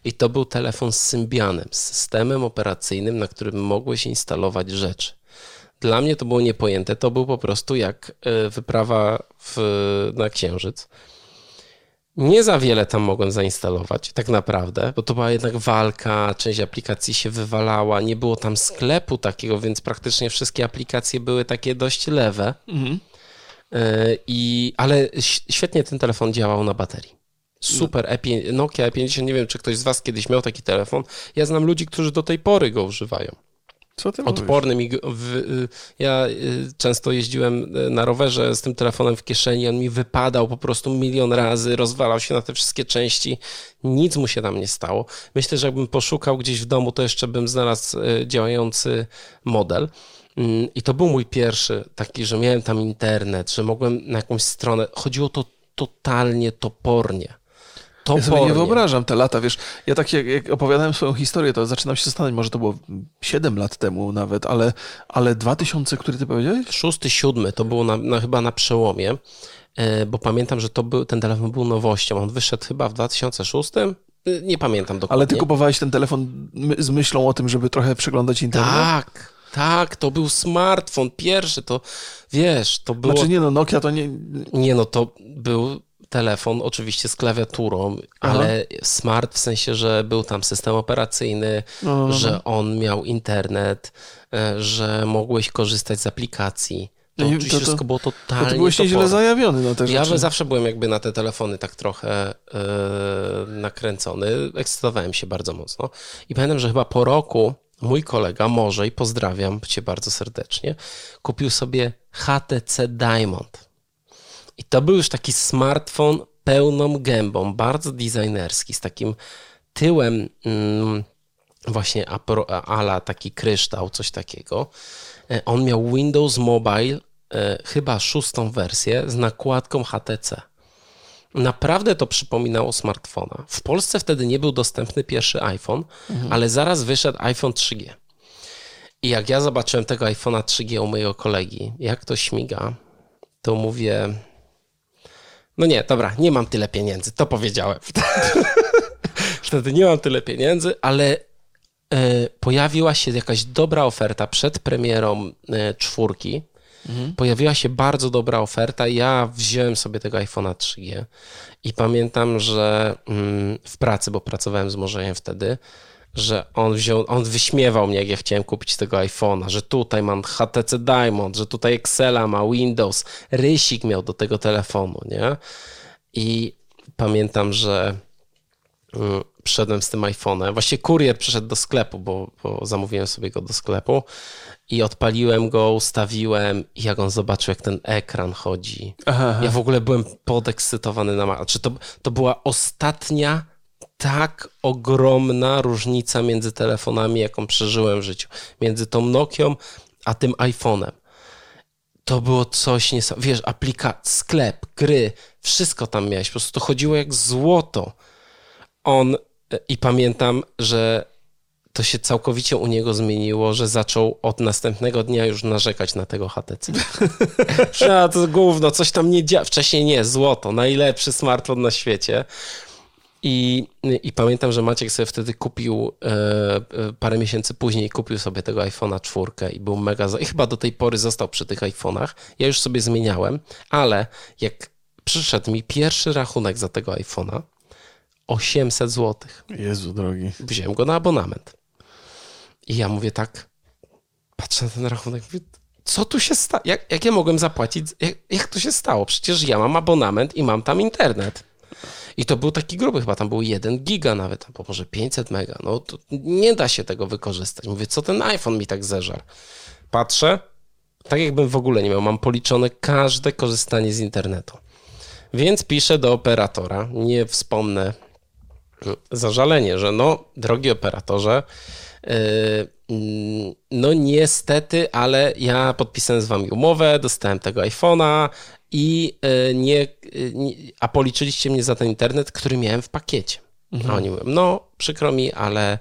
i to był telefon z Symbianem, z systemem operacyjnym, na którym mogłeś instalować rzeczy. Dla mnie to było niepojęte. To był po prostu jak e, wyprawa w, na Księżyc. Nie za wiele tam mogłem zainstalować, tak naprawdę, bo to była jednak walka, część aplikacji się wywalała, nie było tam sklepu takiego, więc praktycznie wszystkie aplikacje były takie dość lewe. Mhm. E, I, ale świetnie ten telefon działał na baterii. Super, E5, Nokia E50, nie wiem, czy ktoś z Was kiedyś miał taki telefon. Ja znam ludzi, którzy do tej pory go używają. Co ty mówisz? Odporny mi. go- W, y, ja y, często jeździłem y, na rowerze z tym telefonem w kieszeni, on mi wypadał po prostu milion razy, rozwalał się na te wszystkie części. Nic mu się tam nie stało. Myślę, że jakbym poszukał gdzieś w domu, to jeszcze bym znalazł działający model. Mm, I to był mój pierwszy taki, że miałem tam internet, że mogłem na jakąś stronę. Chodziło to totalnie topornie. Ja sobie nie Topornie. wyobrażam te lata, wiesz, ja tak jak, jak opowiadałem swoją historię, to zaczynam się zastanawiać, może to było 7 lat temu nawet, ale, ale 2000, który ty powiedziałeś? Szósty, siódmy to było na, na, chyba na przełomie, e, bo pamiętam, że to był, ten telefon był nowością. On wyszedł chyba w 2006, Y, Nie pamiętam dokładnie. Ale ty kupowałeś ten telefon z myślą o tym, żeby trochę przeglądać internet? Tak, tak, to był smartfon pierwszy, to wiesz, to było... Znaczy nie no, Nokia to nie... Nie no, to był telefon oczywiście z klawiaturą, Aha. ale smart w sensie, że był tam system operacyjny, No, no, no. że on miał internet, e, że mogłeś korzystać z aplikacji. To No i oczywiście to- to- wszystko było To totalnie ty byłeś nieźle zajawiony na te Ja rzeczy. zawsze byłem jakby na te telefony tak trochę e, nakręcony. Ekscytowałem się bardzo mocno. I pamiętam, że chyba po roku mój kolega, może i pozdrawiam cię bardzo serdecznie, kupił sobie HTC Diamond. I to był już taki smartfon pełną gębą, bardzo designerski, z takim tyłem mm, właśnie apro- ala taki kryształ, coś takiego. E, On miał Windows Mobile, e, chyba szóstą wersję z nakładką HTC. Naprawdę to przypominało smartfona. W Polsce wtedy nie był dostępny pierwszy iPhone, ale zaraz wyszedł iPhone 3G. I jak ja zobaczyłem tego iPhone'a 3G u mojego kolegi, jak to śmiga, to mówię, no nie, dobra, nie mam tyle pieniędzy, to powiedziałem. [LAUGHS] Wtedy nie mam tyle pieniędzy, ale e, pojawiła się jakaś dobra oferta przed premierą e, czwórki. Pojawiła się bardzo dobra oferta. Ja wziąłem sobie tego iPhone'a 3G i pamiętam, że mm, w pracy, bo pracowałem z Morzejem wtedy, że on wziął, on wyśmiewał mnie, jak ja chciałem kupić tego iPhone'a, że tutaj mam HTC Diamond, że tutaj Excela ma Windows, rysik miał do tego telefonu, nie? I pamiętam, że mm, przyszedłem z tym iPhone'em. Właściwie kurier przyszedł do sklepu, bo, bo zamówiłem sobie go do sklepu i odpaliłem go, ustawiłem i jak on zobaczył, jak ten ekran chodzi. Aha, Ja w ogóle byłem podekscytowany na. Czy to, to była ostatnia tak ogromna różnica między telefonami, jaką przeżyłem w życiu. Między tą Nokią, a tym iPhone'em. To było coś niesamowitego. Wiesz, aplikacja, sklep, gry, wszystko tam miałeś. Po prostu to chodziło jak złoto. On i pamiętam, że to się całkowicie u niego zmieniło, że zaczął od następnego dnia już narzekać na tego HTC. [LAUGHS] A to gówno, coś tam nie działa. Wcześniej nie, złoto, najlepszy smartfon na świecie. I, I pamiętam, że Maciek sobie wtedy kupił, e, e, parę miesięcy później kupił sobie tego iPhone'a czwórkę i był mega, za... i chyba do tej pory został przy tych iPhone'ach. Ja już sobie zmieniałem, ale jak przyszedł mi pierwszy rachunek za tego iPhone'a, 800 zł. Jezu drogi. Wziąłem go na abonament. I ja mówię tak, patrzę na ten rachunek, mówię, co tu się stało? Jak, jak ja mogłem zapłacić? Jak, jak to się stało? Przecież ja mam abonament i mam tam internet. I to był taki gruby, chyba tam był 1 giga nawet, albo może 500 mega. No to nie da się tego wykorzystać. Mówię, co ten iPhone mi tak zeżar? Patrzę, tak jakbym w ogóle nie miał. Mam policzone każde korzystanie z internetu. Więc piszę do operatora, nie wspomnę zażalenie, że no, drogi operatorze, mm, no niestety, ale ja podpisałem z wami umowę, dostałem tego iPhone'a i nie, yy, nie, a policzyliście mnie za ten internet, który miałem w pakiecie. A oni mówią, no przykro mi, ale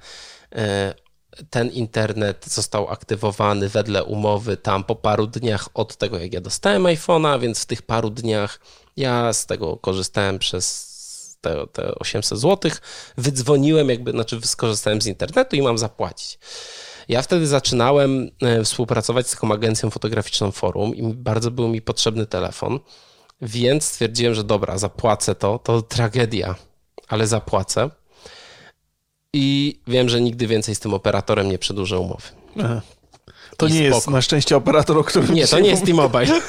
ten internet został aktywowany wedle umowy tam po paru dniach od tego, jak ja dostałem iPhone'a, więc w tych paru dniach ja z tego korzystałem przez te, te 800 zł, wydzwoniłem, jakby, znaczy skorzystałem z internetu i mam zapłacić. Ja wtedy zaczynałem e, współpracować z taką agencją fotograficzną Forum i bardzo był mi potrzebny telefon, więc stwierdziłem, że dobra, zapłacę to, to tragedia, ale zapłacę. I wiem, że nigdy więcej z tym operatorem nie przedłużę umowy. Aha. To I nie jest spoko. na szczęście operator, o którym Nie, to nie jest. T-Mobile. [LAUGHS]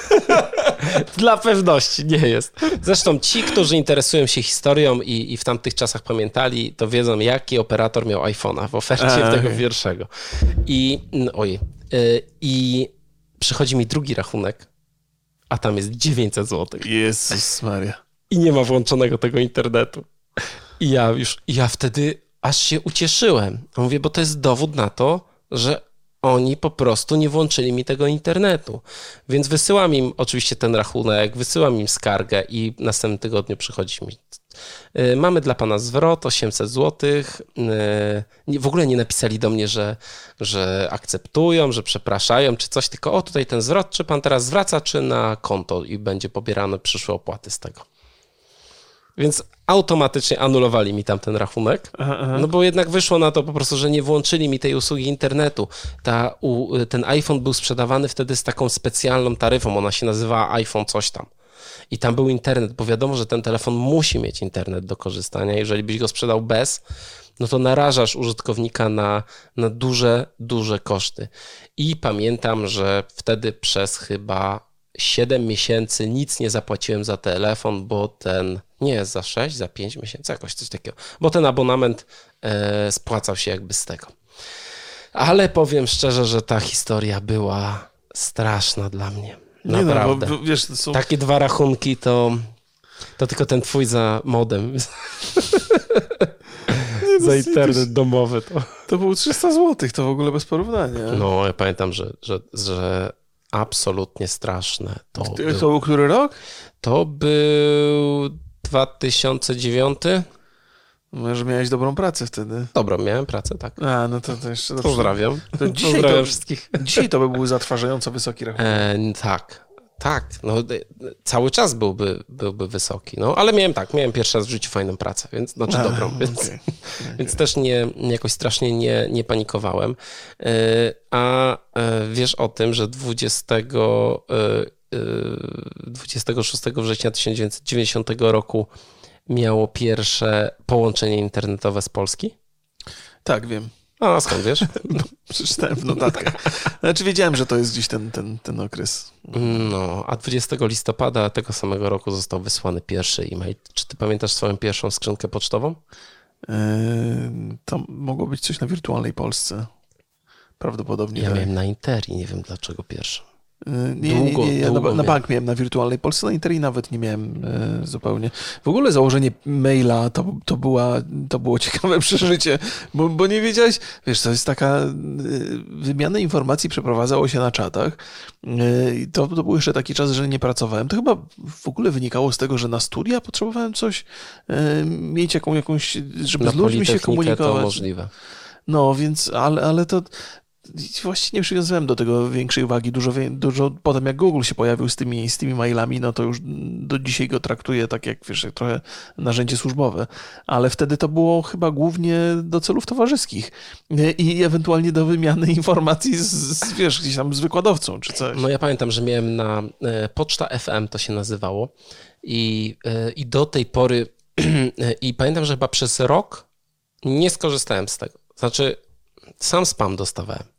[LAUGHS] Dla pewności nie jest. Zresztą ci, którzy interesują się historią i, i w tamtych czasach pamiętali, to wiedzą, jaki operator miał iPhone'a w ofercie A, tego okej. pierwszego. I ojej. Y, I przychodzi mi drugi rachunek, a tam jest 900 zł. Jezus Maria. I nie ma włączonego tego internetu. I ja już, ja wtedy aż się ucieszyłem. Mówię, bo to jest dowód na to, że oni po prostu nie włączyli mi tego internetu. Więc wysyłam im oczywiście ten rachunek, wysyłam im skargę i w następnym tygodniu przychodzi mi. y, Mamy dla pana zwrot 800 zł. W ogóle nie napisali do mnie, że, że akceptują, że przepraszają, czy coś, tylko o tutaj ten zwrot, czy pan teraz zwraca, czy na konto i będzie pobierane przyszłe opłaty z tego. Więc automatycznie anulowali mi tam ten rachunek. Aha, aha. No bo jednak wyszło na to po prostu, że nie włączyli mi tej usługi internetu. Ta, u, ten iPhone był sprzedawany wtedy z taką specjalną taryfą, ona się nazywała iPhone coś tam. I tam był internet, bo wiadomo, że ten telefon musi mieć internet do korzystania. Jeżeli byś go sprzedał bez, no to narażasz użytkownika na, na duże, duże koszty. I pamiętam, że wtedy przez chyba 7 miesięcy nic nie zapłaciłem za telefon, bo ten, nie, za 6, za 5 miesięcy, jakoś coś takiego, bo ten abonament e, spłacał się jakby z tego. Ale powiem szczerze, że ta historia była straszna dla mnie. Nie Naprawdę. no, bo wiesz, są... Takie dwa rachunki to, to tylko ten twój za modem. [LAUGHS] za internet domowy to. To było 300 zł, to w ogóle bez porównania. No, ja pamiętam, że, że, że absolutnie straszne to To, było. to był który rok? To był 2009. Może miałeś dobrą pracę wtedy. Dobra, miałem pracę, tak. A, no to, to jeszcze. Pozdrawiam. To [LAUGHS] dzisiaj Pozdrawiam to- wszystkich. Dzisiaj to by był zatrważająco wysoki rachunek. E, tak, tak. No, e, cały czas byłby, byłby wysoki. No, ale miałem tak, miałem pierwszy raz w życiu fajną pracę, więc znaczy A, dobrą, więc, okej. więc też nie, jakoś strasznie nie, nie panikowałem. E, a e, wiesz o tym, że 20, e, e, 26 września 1990 roku miało pierwsze połączenie internetowe z Polski? Tak, wiem. A skąd wiesz? [LAUGHS] Przeczytałem w notatkach. Znaczy wiedziałem, że to jest gdzieś ten, ten, ten okres. No, a 20 listopada tego samego roku został wysłany pierwszy e-mail. Czy ty pamiętasz swoją pierwszą skrzynkę pocztową? Yy, to mogło być coś na wirtualnej Polsce. Prawdopodobnie. Ja tak. miałem na Interi, nie wiem dlaczego pierwszy. Yy, Nie, Długo, nie, nie, ja długo na, na bank miałem na wirtualnej Polsce, na Interi nawet nie miałem e, zupełnie. W ogóle założenie maila to, to, była, to było [LAUGHS] ciekawe przeżycie, bo, bo nie wiedziałeś, wiesz, to jest taka e, wymiana informacji przeprowadzało się na czatach. E, i to, to był jeszcze taki czas, że nie pracowałem. To chyba w ogóle wynikało z tego, że na studia potrzebowałem coś, e, mieć jaką, jakąś, żeby Na z ludźmi się komunikować. to możliwe. No, więc, ale, ale to właściwie nie przywiązałem do tego większej wagi. Dużo, dużo potem, jak Google się pojawił z tymi, z tymi mailami, no to już do dzisiaj go traktuję tak jak, wiesz, jak trochę narzędzie służbowe. Ale wtedy to było chyba głównie do celów towarzyskich i ewentualnie do wymiany informacji z, z wiesz, gdzieś tam z wykładowcą czy coś. No ja pamiętam, że miałem na e, Poczta FM to się nazywało i, e, i do tej pory [CLEARS THROAT] i pamiętam, że chyba przez rok nie skorzystałem z tego. Znaczy sam spam dostawałem.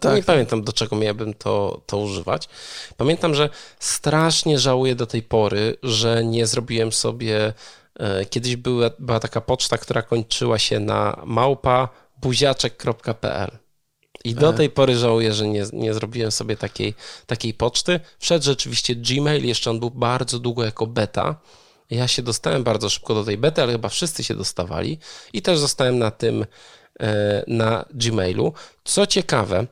Tak. Nie pamiętam, do czego miałbym to, to używać. Pamiętam, że strasznie żałuję do tej pory, że nie zrobiłem sobie. e, Kiedyś była, była taka poczta, która kończyła się na małpa buziaczek.pl. I do E. tej pory żałuję, że nie, nie zrobiłem sobie takiej, takiej poczty. Wszedł rzeczywiście Gmail, jeszcze on był bardzo długo jako beta. Ja się dostałem bardzo szybko do tej bety, ale chyba wszyscy się dostawali i też zostałem na tym, na Gmailu. Co ciekawe,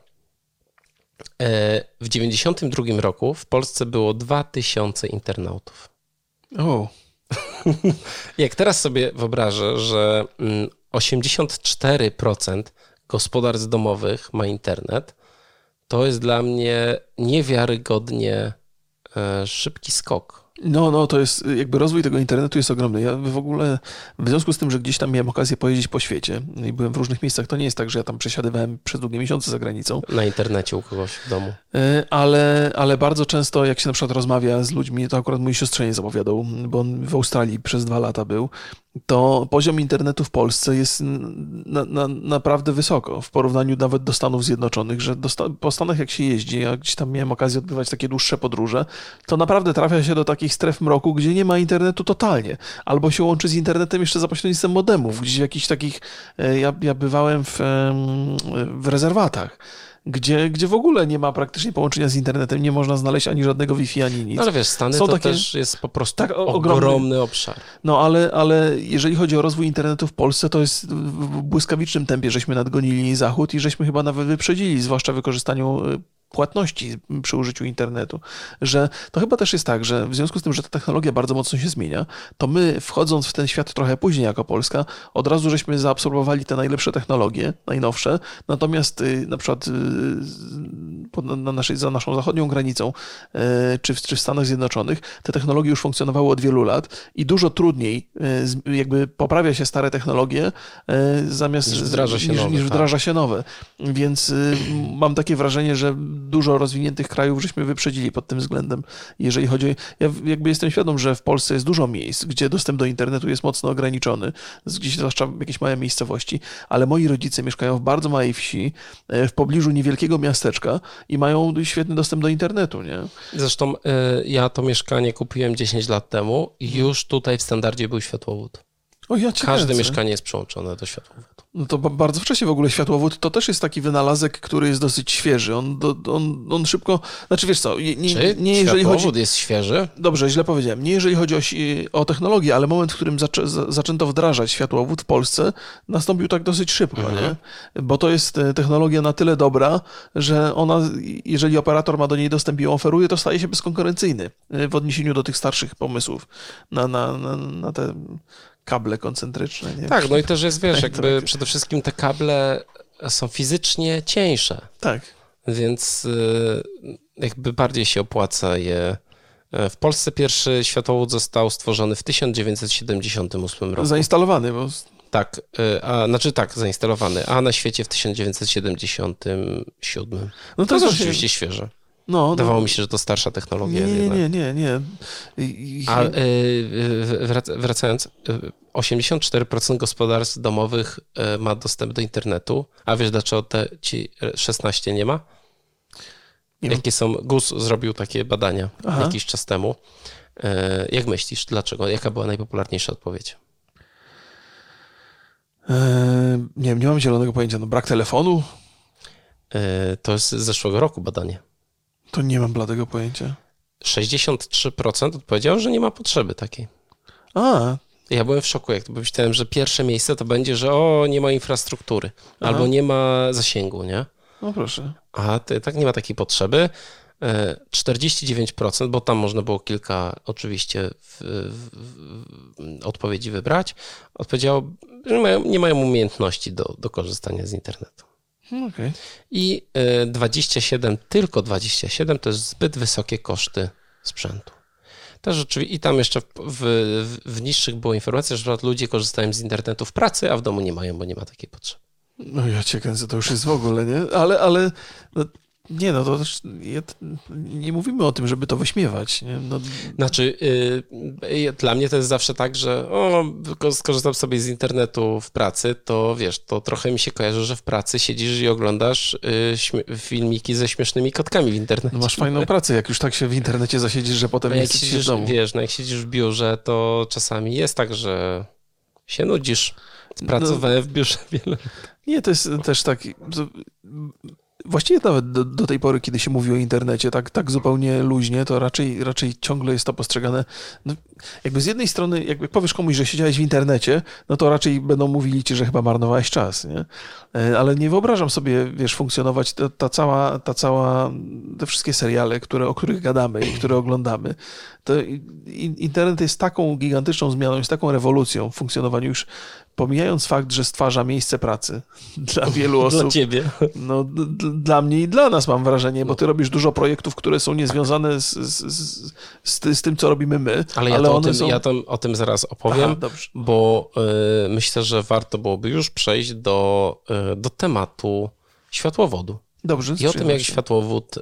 e, w 92 roku w Polsce było 2000 internautów. O, [LAUGHS] Jak teraz sobie wyobrażę, że mm, 84% gospodarstw domowych ma internet, to jest dla mnie niewiarygodnie e, szybki skok. No, no, to jest jakby rozwój tego internetu jest ogromny. Ja w ogóle, w związku z tym, że gdzieś tam miałem okazję pojeździć po świecie i byłem w różnych miejscach, to nie jest tak, że ja tam przesiadywałem przez długie miesiące za granicą, Na internecie u kogoś w domu. E, ale, ale bardzo często jak się na przykład rozmawia z ludźmi, to akurat mój siostrzeniec opowiadał, bo on w Australii przez dwa lata był, to poziom internetu w Polsce jest na, na, naprawdę wysoko w porównaniu nawet do Stanów Zjednoczonych, że do, po Stanach jak się jeździ, ja gdzieś tam miałem okazję odbywać takie dłuższe podróże, to naprawdę trafia się do takich stref mroku, gdzie nie ma internetu totalnie, albo się łączy z internetem jeszcze za pośrednictwem modemów, gdzieś w jakichś takich, e, ja, ja bywałem w, w rezerwatach, gdzie, gdzie w ogóle nie ma praktycznie połączenia z internetem, nie można znaleźć ani żadnego Wi-Fi, ani nic. No ale wiesz, Stany Są to takie- też jest po prostu Tak, o- ogromny, ogromny. obszar. No ale, ale jeżeli chodzi o rozwój internetu w Polsce, to jest w błyskawicznym tempie, żeśmy nadgonili Zachód i żeśmy chyba nawet wyprzedzili, zwłaszcza w wykorzystaniu y, płatności przy użyciu internetu, że to chyba też jest tak, że w związku z tym, że ta technologia bardzo mocno się zmienia, to my wchodząc w ten świat trochę później jako Polska, od razu żeśmy zaabsorbowali te najlepsze technologie, najnowsze, natomiast y, na przykład y, na naszej, za naszą zachodnią granicą y, czy w, czy w Stanach Zjednoczonych te technologie już funkcjonowały od wielu lat i dużo trudniej jakby poprawia się stare technologie zamiast Niż wdraża się niż, nowe, niż tak. wdraża się nowe. Więc mam takie wrażenie, że dużo rozwiniętych krajów żeśmy wyprzedzili pod tym względem. Jeżeli chodzi ja jakby jestem świadom, że w Polsce jest dużo miejsc, gdzie dostęp do internetu jest mocno ograniczony, gdzieś zwłaszcza jakieś małe miejscowości, ale moi rodzice mieszkają w bardzo małej wsi, e, w pobliżu niewielkiego miasteczka i mają świetny dostęp do internetu, nie? Zresztą y, ja to mieszkanie kupiłem 10 lat temu i już tutaj w standardzie był światłowód. O, ja Każde kręcę. mieszkanie jest przyłączone do światłowodu. No to ba- bardzo wcześnie w ogóle światłowód to też jest taki wynalazek, który jest dosyć świeży. On, do, on, on szybko, znaczy wiesz co, nie, Czy nie jeżeli chodzi... światłowód jest świeży? Dobrze, źle powiedziałem. Nie jeżeli chodzi o, o technologię, ale moment, w którym zaczę, za- zaczęto wdrażać światłowód w Polsce, nastąpił tak dosyć szybko, Mhm. nie? Bo to jest e, technologia na tyle dobra, że ona, jeżeli operator ma do niej dostęp i ją oferuje, to staje się bezkonkurencyjny e, w odniesieniu do tych starszych pomysłów na, na, na, na te kable koncentryczne. Nie? Tak, no i też jest, wiesz, [LAUGHS] Tak, jakby tak. przede wszystkim te kable są fizycznie cieńsze, Tak. więc y, jakby bardziej się opłaca je. e, W Polsce pierwszy światłowód został stworzony w 1978 roku. Zainstalowany, bo Tak, y, a, znaczy tak, zainstalowany, a na świecie w 1977. no To jest jest rzeczywiście świeże. No, Wydawało no, mi się, że to starsza technologia nie, nie, jednak. nie, nie, nie. I, i, A y, y, wrac- wracając, y, 84% gospodarstw domowych y, ma dostęp do internetu, a wiesz dlaczego te ci 16 nie ma? Nie. Jakie są, GUS zrobił takie badania Aha. jakiś czas temu. Y, Jak myślisz, dlaczego? Jaka była najpopularniejsza odpowiedź? e, nie wiem, nie mam zielonego pojęcia. No, brak telefonu? Y, To jest z zeszłego roku badanie. To nie mam bladego pojęcia. 63% odpowiedziało, że nie ma potrzeby takiej. A, Ja byłem w szoku, jak to myślałem, że pierwsze miejsce to będzie, że o, nie ma infrastruktury, albo nie ma zasięgu, nie? no proszę. A ty, tak nie ma takiej potrzeby. E, 49%, bo tam można było kilka oczywiście w, w, w, odpowiedzi wybrać, odpowiedziało, że mają, nie mają umiejętności do, do korzystania z internetu. No, Okej. I e, 27, tylko 27 to jest zbyt wysokie koszty sprzętu. Też rzeczywiście, i tam jeszcze w, w, w niższych było informacja, że ludzie korzystają z internetu w pracy, a w domu nie mają, bo nie ma takiej potrzeby. No ja cię kręcę, to już jest w ogóle, nie? Ale, ale no, nie no, to też ja, nie mówimy o tym, żeby to wyśmiewać, nie? No, Znaczy, yy, dla mnie to jest zawsze tak, że o, skorzystam sobie z internetu w pracy, to wiesz, to trochę mi się kojarzy, że w pracy siedzisz i oglądasz yy, śmie- filmiki ze śmiesznymi kotkami w internecie. no masz fajną pracę, jak już tak się w internecie zasiedzisz, że potem No nie jak chcesz się w siedzisz, domu. wiesz, no jak siedzisz w biurze, to czasami jest tak, że się nudzisz. Pracowałem w biurze wiele Nie, to jest też tak. Właściwie nawet do, do tej pory, kiedy się mówi o internecie tak, tak zupełnie luźnie, to raczej, raczej ciągle jest to postrzegane. No, jakby z jednej strony, jakby powiesz komuś, że siedziałeś w internecie, no to raczej będą mówili ci, że chyba marnowałeś czas, nie? E, Ale nie wyobrażam sobie, wiesz, funkcjonować ta, ta cała, ta cała, te wszystkie seriale, które, o których gadamy i które oglądamy. To internet jest taką gigantyczną zmianą, jest taką rewolucją w funkcjonowaniu już, pomijając fakt, że stwarza miejsce pracy [LAUGHS] dla wielu osób. dla ciebie. No, dla mnie i dla nas mam wrażenie, bo ty robisz dużo projektów, które są niezwiązane z, z, z, z, ty- z tym, co robimy my. Ale, ja, to o, tym, są... ja to, o tym zaraz opowiem. Aha, bo y, myślę, że warto byłoby już przejść do, y, do tematu światłowodu Dobrze, i o tym, jak światłowód y,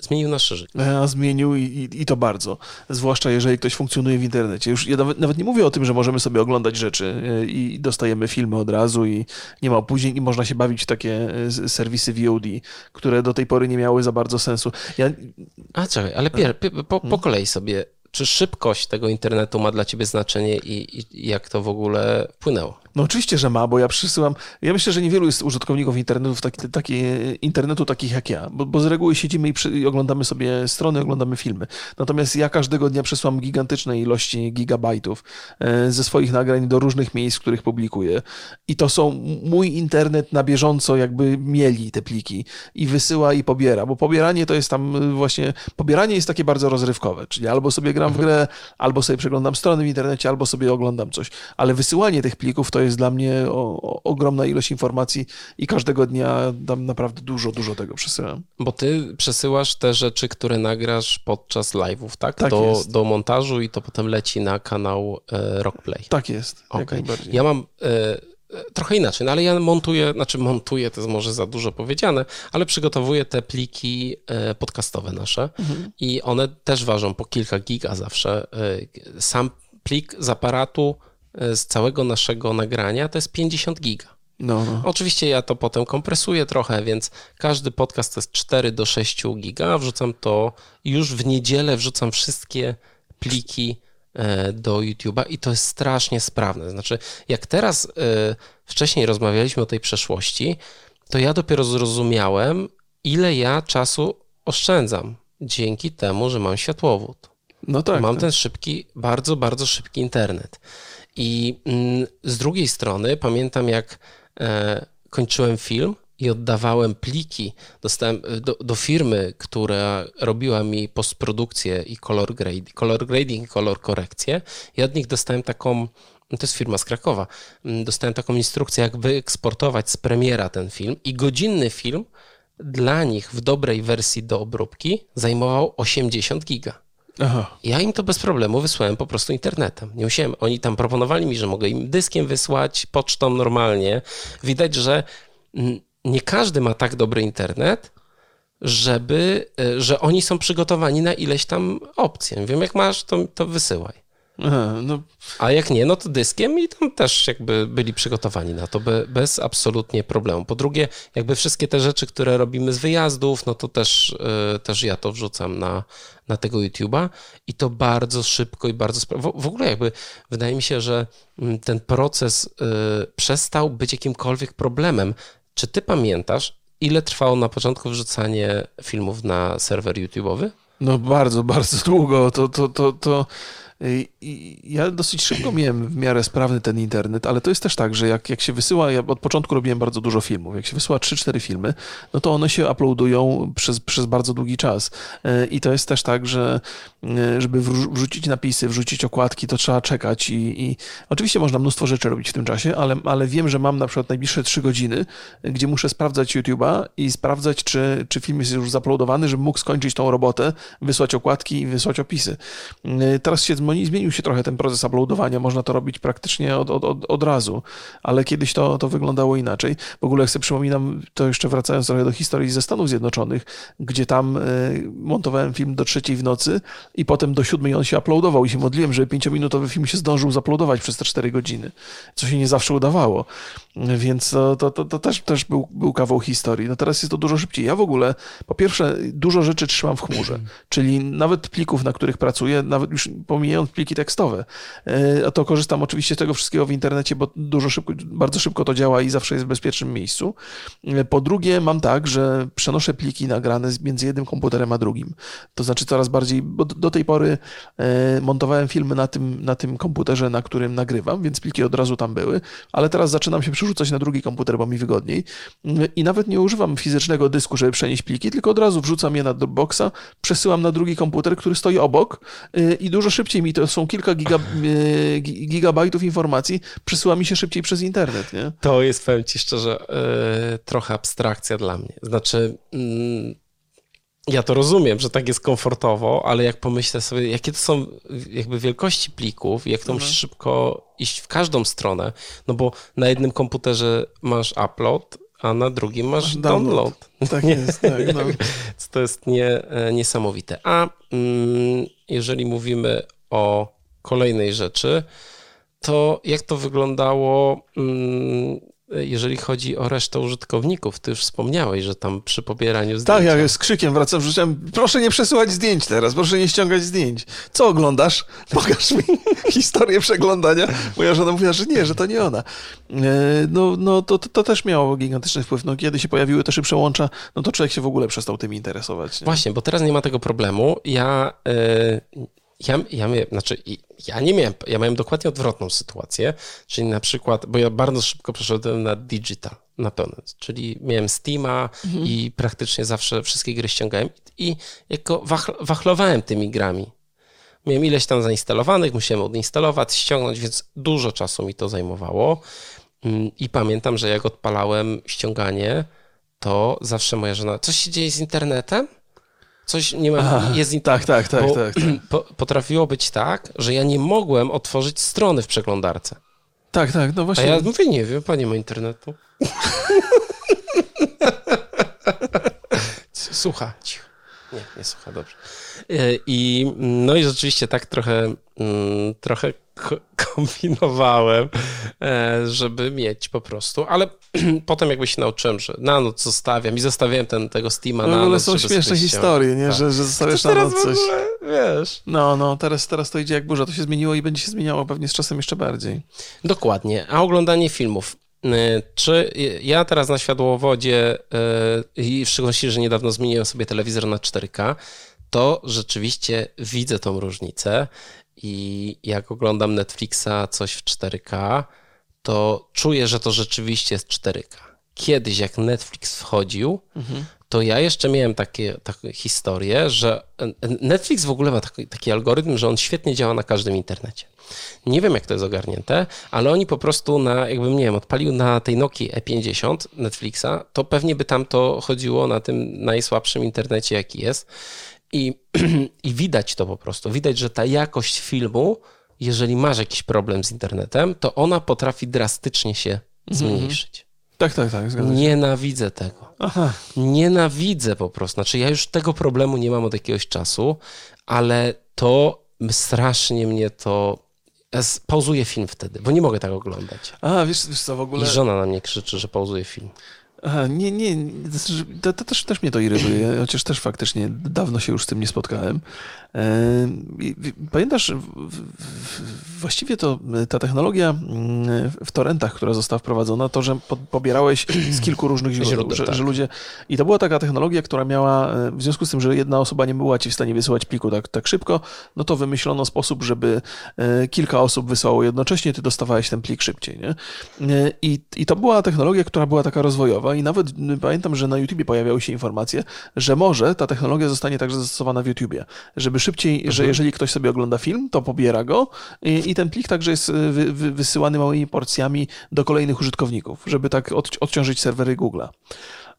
zmienił nasze życie. E, A zmienił i, i, i to bardzo. Zwłaszcza jeżeli ktoś funkcjonuje w internecie. Już ja nawet, nawet nie mówię o tym, że możemy sobie oglądać rzeczy e, i dostajemy filmy od razu i nie ma opóźnień i można się bawić w takie serwisy VOD, które do tej pory nie miały za bardzo sensu. Ja, A czekaj, ale pier, pi- po, Hmm. po kolei sobie, czy szybkość tego internetu ma dla ciebie znaczenie i, i, i jak to w ogóle wpłynęło? No oczywiście, że ma, bo ja przysyłam. Ja myślę, że niewielu jest użytkowników internetu, taki, taki, internetu takich jak ja, bo, bo z reguły siedzimy i, przy, i, oglądamy sobie strony, oglądamy filmy. Natomiast ja każdego dnia przesyłam gigantyczne ilości gigabajtów e, ze swoich nagrań do różnych miejsc, w których publikuję. I to są mój internet na bieżąco, jakby mieli te pliki i wysyła i pobiera, bo pobieranie to jest tam e, właśnie. Pobieranie jest takie bardzo rozrywkowe, czyli albo sobie gram w grę, albo sobie przeglądam strony w internecie, albo sobie oglądam coś. Ale wysyłanie tych plików to jest dla mnie o, o, ogromna ilość informacji i każdego dnia tam naprawdę dużo, dużo tego przesyłam. Bo ty przesyłasz te rzeczy, które nagrasz podczas live'ów, tak? Tak do, jest. do montażu i to potem leci na kanał e, Rockplay. Tak jest, najbardziej. Ja mam e, trochę inaczej, no ale ja montuję, znaczy montuję, to jest może za dużo powiedziane, ale przygotowuję te pliki e, podcastowe nasze Mhm. i one też ważą po kilka giga zawsze. E, Sam plik z aparatu e, z całego naszego nagrania to jest 50 giga. No, no. Oczywiście ja to potem kompresuję trochę, więc każdy podcast to jest 4 do 6 giga. Wrzucam to już w niedzielę, wrzucam wszystkie pliki e, do YouTube'a i to jest strasznie sprawne. Znaczy, jak teraz e, wcześniej rozmawialiśmy o tej przeszłości, to ja dopiero zrozumiałem, ile ja czasu oszczędzam dzięki temu, że mam światłowód no tak. mam tak. ten szybki, bardzo, bardzo szybki internet. I mm, z drugiej strony pamiętam, jak e, kończyłem film i oddawałem pliki e, do, do firmy, która robiła mi postprodukcję i color, grade, color grading i color korekcję. I od nich dostałem taką, to jest firma z Krakowa, mm, dostałem taką instrukcję, jak wyeksportować z premiera ten film i godzinny film dla nich w dobrej wersji do obróbki zajmował 80 giga. Aha. Ja im to bez problemu wysłałem po prostu internetem. Nie musiałem, oni tam proponowali mi, że mogę im dyskiem wysłać, pocztą normalnie. Widać, że nie każdy ma tak dobry internet, żeby, e, że oni są przygotowani na ileś tam opcje. Wiem, jak masz, to, to wysyłaj. Aha, no, A jak nie, no to dyskiem i tam też jakby byli przygotowani na to be, bez absolutnie problemu. Po drugie, jakby wszystkie te rzeczy, które robimy z wyjazdów, no to też, y, też ja to wrzucam na, na tego YouTube'a i to bardzo szybko i bardzo w, w ogóle jakby wydaje mi się, że mm, ten proces y, przestał być jakimkolwiek problemem. Czy ty pamiętasz, ile trwało na początku wrzucanie filmów na serwer YouTube'owy? no bardzo, bardzo długo. To, to, to, to... I- i Ja dosyć szybko miałem w miarę sprawny ten internet, ale to jest też tak, że jak, jak się wysyła, ja od początku robiłem bardzo dużo filmów, jak się wysyła 3-4 filmy, no to one się uploadują przez, przez bardzo długi czas. E, I to jest też tak, że e, żeby wrzu- wrzucić napisy, wrzucić okładki, to trzeba czekać i, i oczywiście można mnóstwo rzeczy robić w tym czasie, ale, ale wiem, że mam na przykład najbliższe 3 godziny, gdzie muszę sprawdzać YouTube'a i sprawdzać, czy, czy film jest już zaploadowany, żebym mógł skończyć tą robotę, wysłać okładki i wysłać opisy. Teraz się zmieni- zmienił się trochę ten proces uploadowania, można to robić praktycznie od, od, od, od razu, ale kiedyś to, to wyglądało inaczej. W ogóle jak sobie przypominam, to jeszcze wracając trochę do historii ze Stanów Zjednoczonych, gdzie tam e, montowałem film do trzeciej w nocy i potem do siódmej on się uploadował i się modliłem, żeby pięciominutowy film się zdążył zaploadować przez te cztery godziny, co się nie zawsze udawało. Więc to, to, to, to też, też był, był kawał historii. No teraz jest to dużo szybciej. Ja w ogóle, po pierwsze, dużo rzeczy trzymam w chmurze, [CLEARS THROAT] czyli nawet plików, na których pracuję, nawet już pomijając pliki tekstowe, e, to korzystam oczywiście z tego wszystkiego w internecie, bo dużo szybko, bardzo szybko to działa i zawsze jest w bezpiecznym miejscu. E, Po drugie, mam tak, że przenoszę pliki nagrane między jednym komputerem a drugim. To znaczy coraz bardziej, bo do- tej pory e, montowałem filmy na tym, na tym komputerze, na którym nagrywam, więc pliki od razu tam były, ale teraz zaczynam się przerzucać na drugi komputer, bo mi wygodniej. I nawet nie używam fizycznego dysku, żeby przenieść pliki, tylko od razu wrzucam je na Dropboxa, przesyłam na drugi komputer, który stoi obok i dużo szybciej mi to są kilka giga, gi- gigabajtów informacji, przesyła mi się szybciej przez internet, nie? To jest, powiem ci szczerze, yy, trochę abstrakcja dla mnie. Znaczy, mm, ja to rozumiem, że tak jest komfortowo, ale jak pomyślę sobie, jakie to są jakby wielkości plików, jak to musisz szybko iść w każdą stronę, no bo na jednym komputerze masz upload, a na drugim masz download. download. Tak jest, tak. No. [LAUGHS] To jest nie, e, niesamowite. A mm, jeżeli mówimy o kolejnej rzeczy, to jak to wyglądało, mm, jeżeli chodzi o resztę użytkowników, ty już wspomniałeś, że tam przy pobieraniu Tak, zdjęcia... ja z krzykiem wracam, rzuciłem, proszę nie przesyłać zdjęć teraz, proszę nie ściągać zdjęć. Co oglądasz? [LAUGHS] Pokaż mi historię przeglądania. Moja żona mówiła, że nie, że to nie ona. E, No, no to, to, to też miało gigantyczny wpływ. No, kiedy się pojawiły te szybsze łącza, no to człowiek się w ogóle przestał tym interesować. Nie? Właśnie, bo teraz nie ma tego problemu. Ja, y, ja, ja, znaczy, ja nie miałem, ja miałem dokładnie odwrotną sytuację, czyli na przykład, bo ja bardzo szybko przeszedłem na digital, na pełny, czyli miałem Steama i praktycznie zawsze wszystkie gry ściągałem i jako wachl, wachlowałem tymi grami. Miałem ileś tam zainstalowanych, musiałem odinstalować, ściągnąć, więc dużo czasu mi to zajmowało. Mm, I pamiętam, że jak odpalałem ściąganie, to zawsze moja żona, coś się dzieje z internetem? Coś nie ma, Aha, jest Tak, internet. tak, tak, tak. tak. [CLEARS THROAT] po, potrafiło być tak, że ja nie mogłem otworzyć strony w przeglądarce. Tak, tak, no A właśnie. ja mówię, nie wiem, panie ma internetu. [LAUGHS] Słucha. cicho. Nie, nie słucha, dobrze. E, I no i rzeczywiście tak trochę, mm, trochę kombinowałem, e, żeby mieć po prostu, ale [CLEARS THROAT] potem jakby się nauczyłem, że na noc zostawiam i zostawiałem ten, tego Steama W na ogóle noc, są śmieszne historie, nie? Tak. Że, że zostawiasz na noc coś. ogóle, wiesz... No, no, teraz, teraz to idzie jak burza. To się zmieniło i będzie się zmieniało pewnie z czasem jeszcze bardziej. Dokładnie. A oglądanie filmów. Y, Czy ja teraz na światłowodzie y, i w szczególności, że niedawno zmieniłem sobie telewizor na 4K, to rzeczywiście widzę tą różnicę i jak oglądam Netflixa coś w 4K, to czuję, że to rzeczywiście jest 4K. Kiedyś jak Netflix wchodził, to ja jeszcze miałem takie, takie historie, że Netflix w ogóle ma taki, taki algorytm, że on świetnie działa na każdym internecie. Nie wiem, jak to jest ogarnięte, ale oni po prostu na, jakbym, nie wiem, odpalił na tej Nokii E50 Netflixa, to pewnie by tam to chodziło na tym najsłabszym internecie, jaki jest. I, [CLEARS THROAT] I widać to po prostu. Widać, że ta jakość filmu, jeżeli masz jakiś problem z internetem, to ona potrafi drastycznie się zmniejszyć. Tak, tak, tak, się. Nienawidzę tego. Aha. Nienawidzę po prostu. Znaczy, ja już tego problemu nie mam od jakiegoś czasu, ale to strasznie mnie to. Pauzuję film wtedy, bo nie mogę tak oglądać. A, wiesz, wiesz co, w ogóle... I żona na mnie krzyczy, że pauzuje film. Aha, nie, nie, to, znaczy, to, to też, też mnie to irytuje, chociaż też faktycznie dawno się już z tym nie spotkałem. E, Pamiętasz, właściwie to ta technologia mm, w torrentach, która została wprowadzona, to, że po, pobierałeś z kilku różnych źródeł, że, tak. że ludzie... I to była taka technologia, która miała, e, w związku z tym, że jedna osoba nie była ci w stanie wysyłać pliku tak, tak szybko, no to wymyślono sposób, żeby e, kilka osób wysłało jednocześnie, ty dostawałeś ten plik szybciej, nie? E, I, I to była technologia, która była taka rozwojowa i nawet pamiętam, że na YouTubie pojawiały się informacje, że może ta technologia zostanie także zastosowana w YouTubie, żeby szybciej, że jeżeli ktoś sobie ogląda film, to pobiera go i, i ten plik także jest y, wy, wy, wysyłany małymi porcjami do kolejnych użytkowników, żeby tak od, odciążyć serwery Google'a.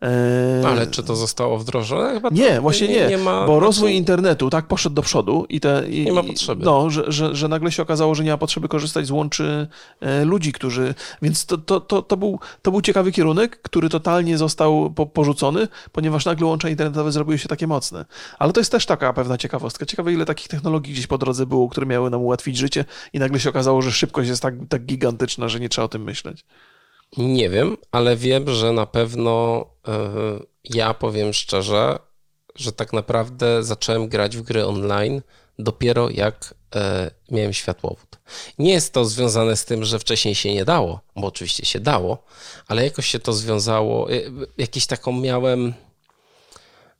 E, Ale czy to zostało wdrożone? Chyba to nie, właśnie nie, ma, bo rozwój internetu tak poszedł do przodu i te... I, Nie ma potrzeby. No, że, że, że nagle się okazało, że nie ma potrzeby korzystać z łączy e, ludzi, którzy... Więc to, to, to, to, był, to był ciekawy kierunek, który totalnie został po, porzucony, ponieważ nagle łącza internetowe zrobiły się takie mocne. Ale to jest też taka pewna ciekawostka. Ciekawe, ile takich technologii gdzieś po drodze było, które miały nam ułatwić życie i nagle się okazało, że szybkość jest tak, tak gigantyczna, że nie trzeba o tym myśleć. Nie wiem, ale wiem, że na pewno e, ja powiem szczerze, że tak naprawdę zacząłem grać w gry online dopiero jak e, miałem światłowód. Nie jest to związane z tym, że wcześniej się nie dało, bo oczywiście się dało, ale jakoś się to związało. e, Jakieś taką miałem.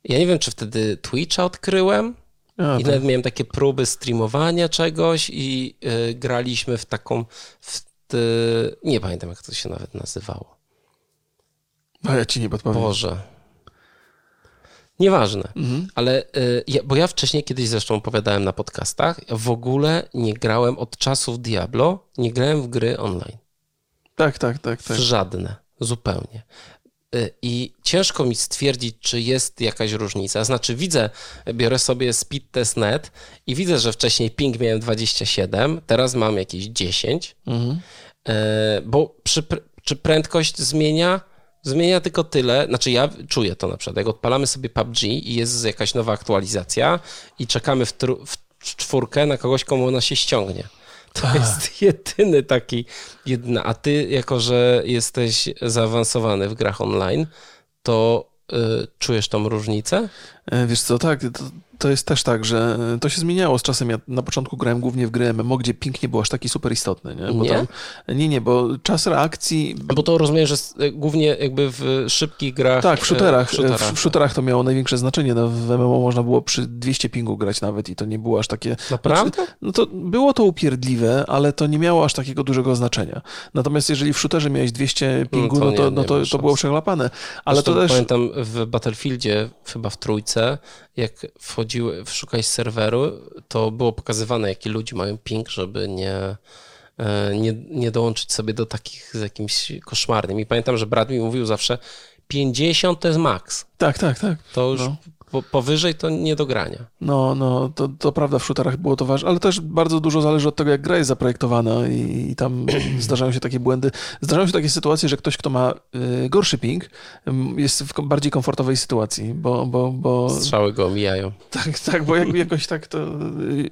Ja nie wiem, czy wtedy Twitcha odkryłem. A, I tak. nawet miałem takie próby streamowania czegoś i graliśmy w taką. W, nie pamiętam, jak to się nawet nazywało. A ja ci nie podpowiem. Boże. Nieważne, Mhm. ale y, bo ja wcześniej kiedyś zresztą opowiadałem na podcastach, ja w ogóle nie grałem od czasów Diablo, nie grałem w gry online. Tak, tak, tak, tak. W żadne, zupełnie. Y, I ciężko mi stwierdzić, czy jest jakaś różnica. Znaczy, widzę, biorę sobie speed test net i widzę, że wcześniej ping miałem 27, teraz mam jakieś 10, Mhm. E, bo przy, pr- czy prędkość zmienia? Zmienia tylko tyle, znaczy ja czuję to na przykład, jak odpalamy sobie PUBG i jest jakaś nowa aktualizacja i czekamy w, tru, w czwórkę na kogoś, komu ona się ściągnie. To jest [LAUGHS] jedyny taki, jedyna. A ty, jako że jesteś zaawansowany w grach online, to y, czujesz tą różnicę? E, Wiesz co, tak, to, to jest też tak, że to się zmieniało z czasem. Ja na początku grałem głównie w gry MMO, gdzie ping nie był aż taki super istotny. Nie? Bo Nie? Tam, nie, nie, bo czas reakcji... No Bo to rozumiem, że s- głównie jakby w szybkich grach. Tak, w shooterach. e, w shooterach. W, w shooterach to miało największe znaczenie. No, w MMO można było przy 200 pingu grać nawet i to nie było aż takie... Naprawdę? No to było to upierdliwe, ale to nie miało aż takiego dużego znaczenia. Natomiast jeżeli w shooterze miałeś 200 pingu, to no to, nie no to, to było przechlapane. Ale to też... Pamiętam w Battlefieldzie, chyba w trójce, jak wchodziły, szukać serweru, to było pokazywane, jaki ludzie mają ping, żeby nie, e, nie, nie dołączyć sobie do takich z jakimś koszmarnym. I pamiętam, że brat mi mówił zawsze 50 to jest max. Tak, tak, tak. To już No. Po, powyżej to nie do grania. No, no, to, to prawda, w shooterach było to ważne, ale też bardzo dużo zależy od tego, jak gra jest zaprojektowana i, i tam [CLEARS THROAT] zdarzają się takie błędy. Zdarzają się takie sytuacje, że ktoś, kto ma y, gorszy ping, ym, jest w bardziej komfortowej sytuacji, bo, bo, bo Strzały go omijają. tak, tak, bo jakby jakoś tak to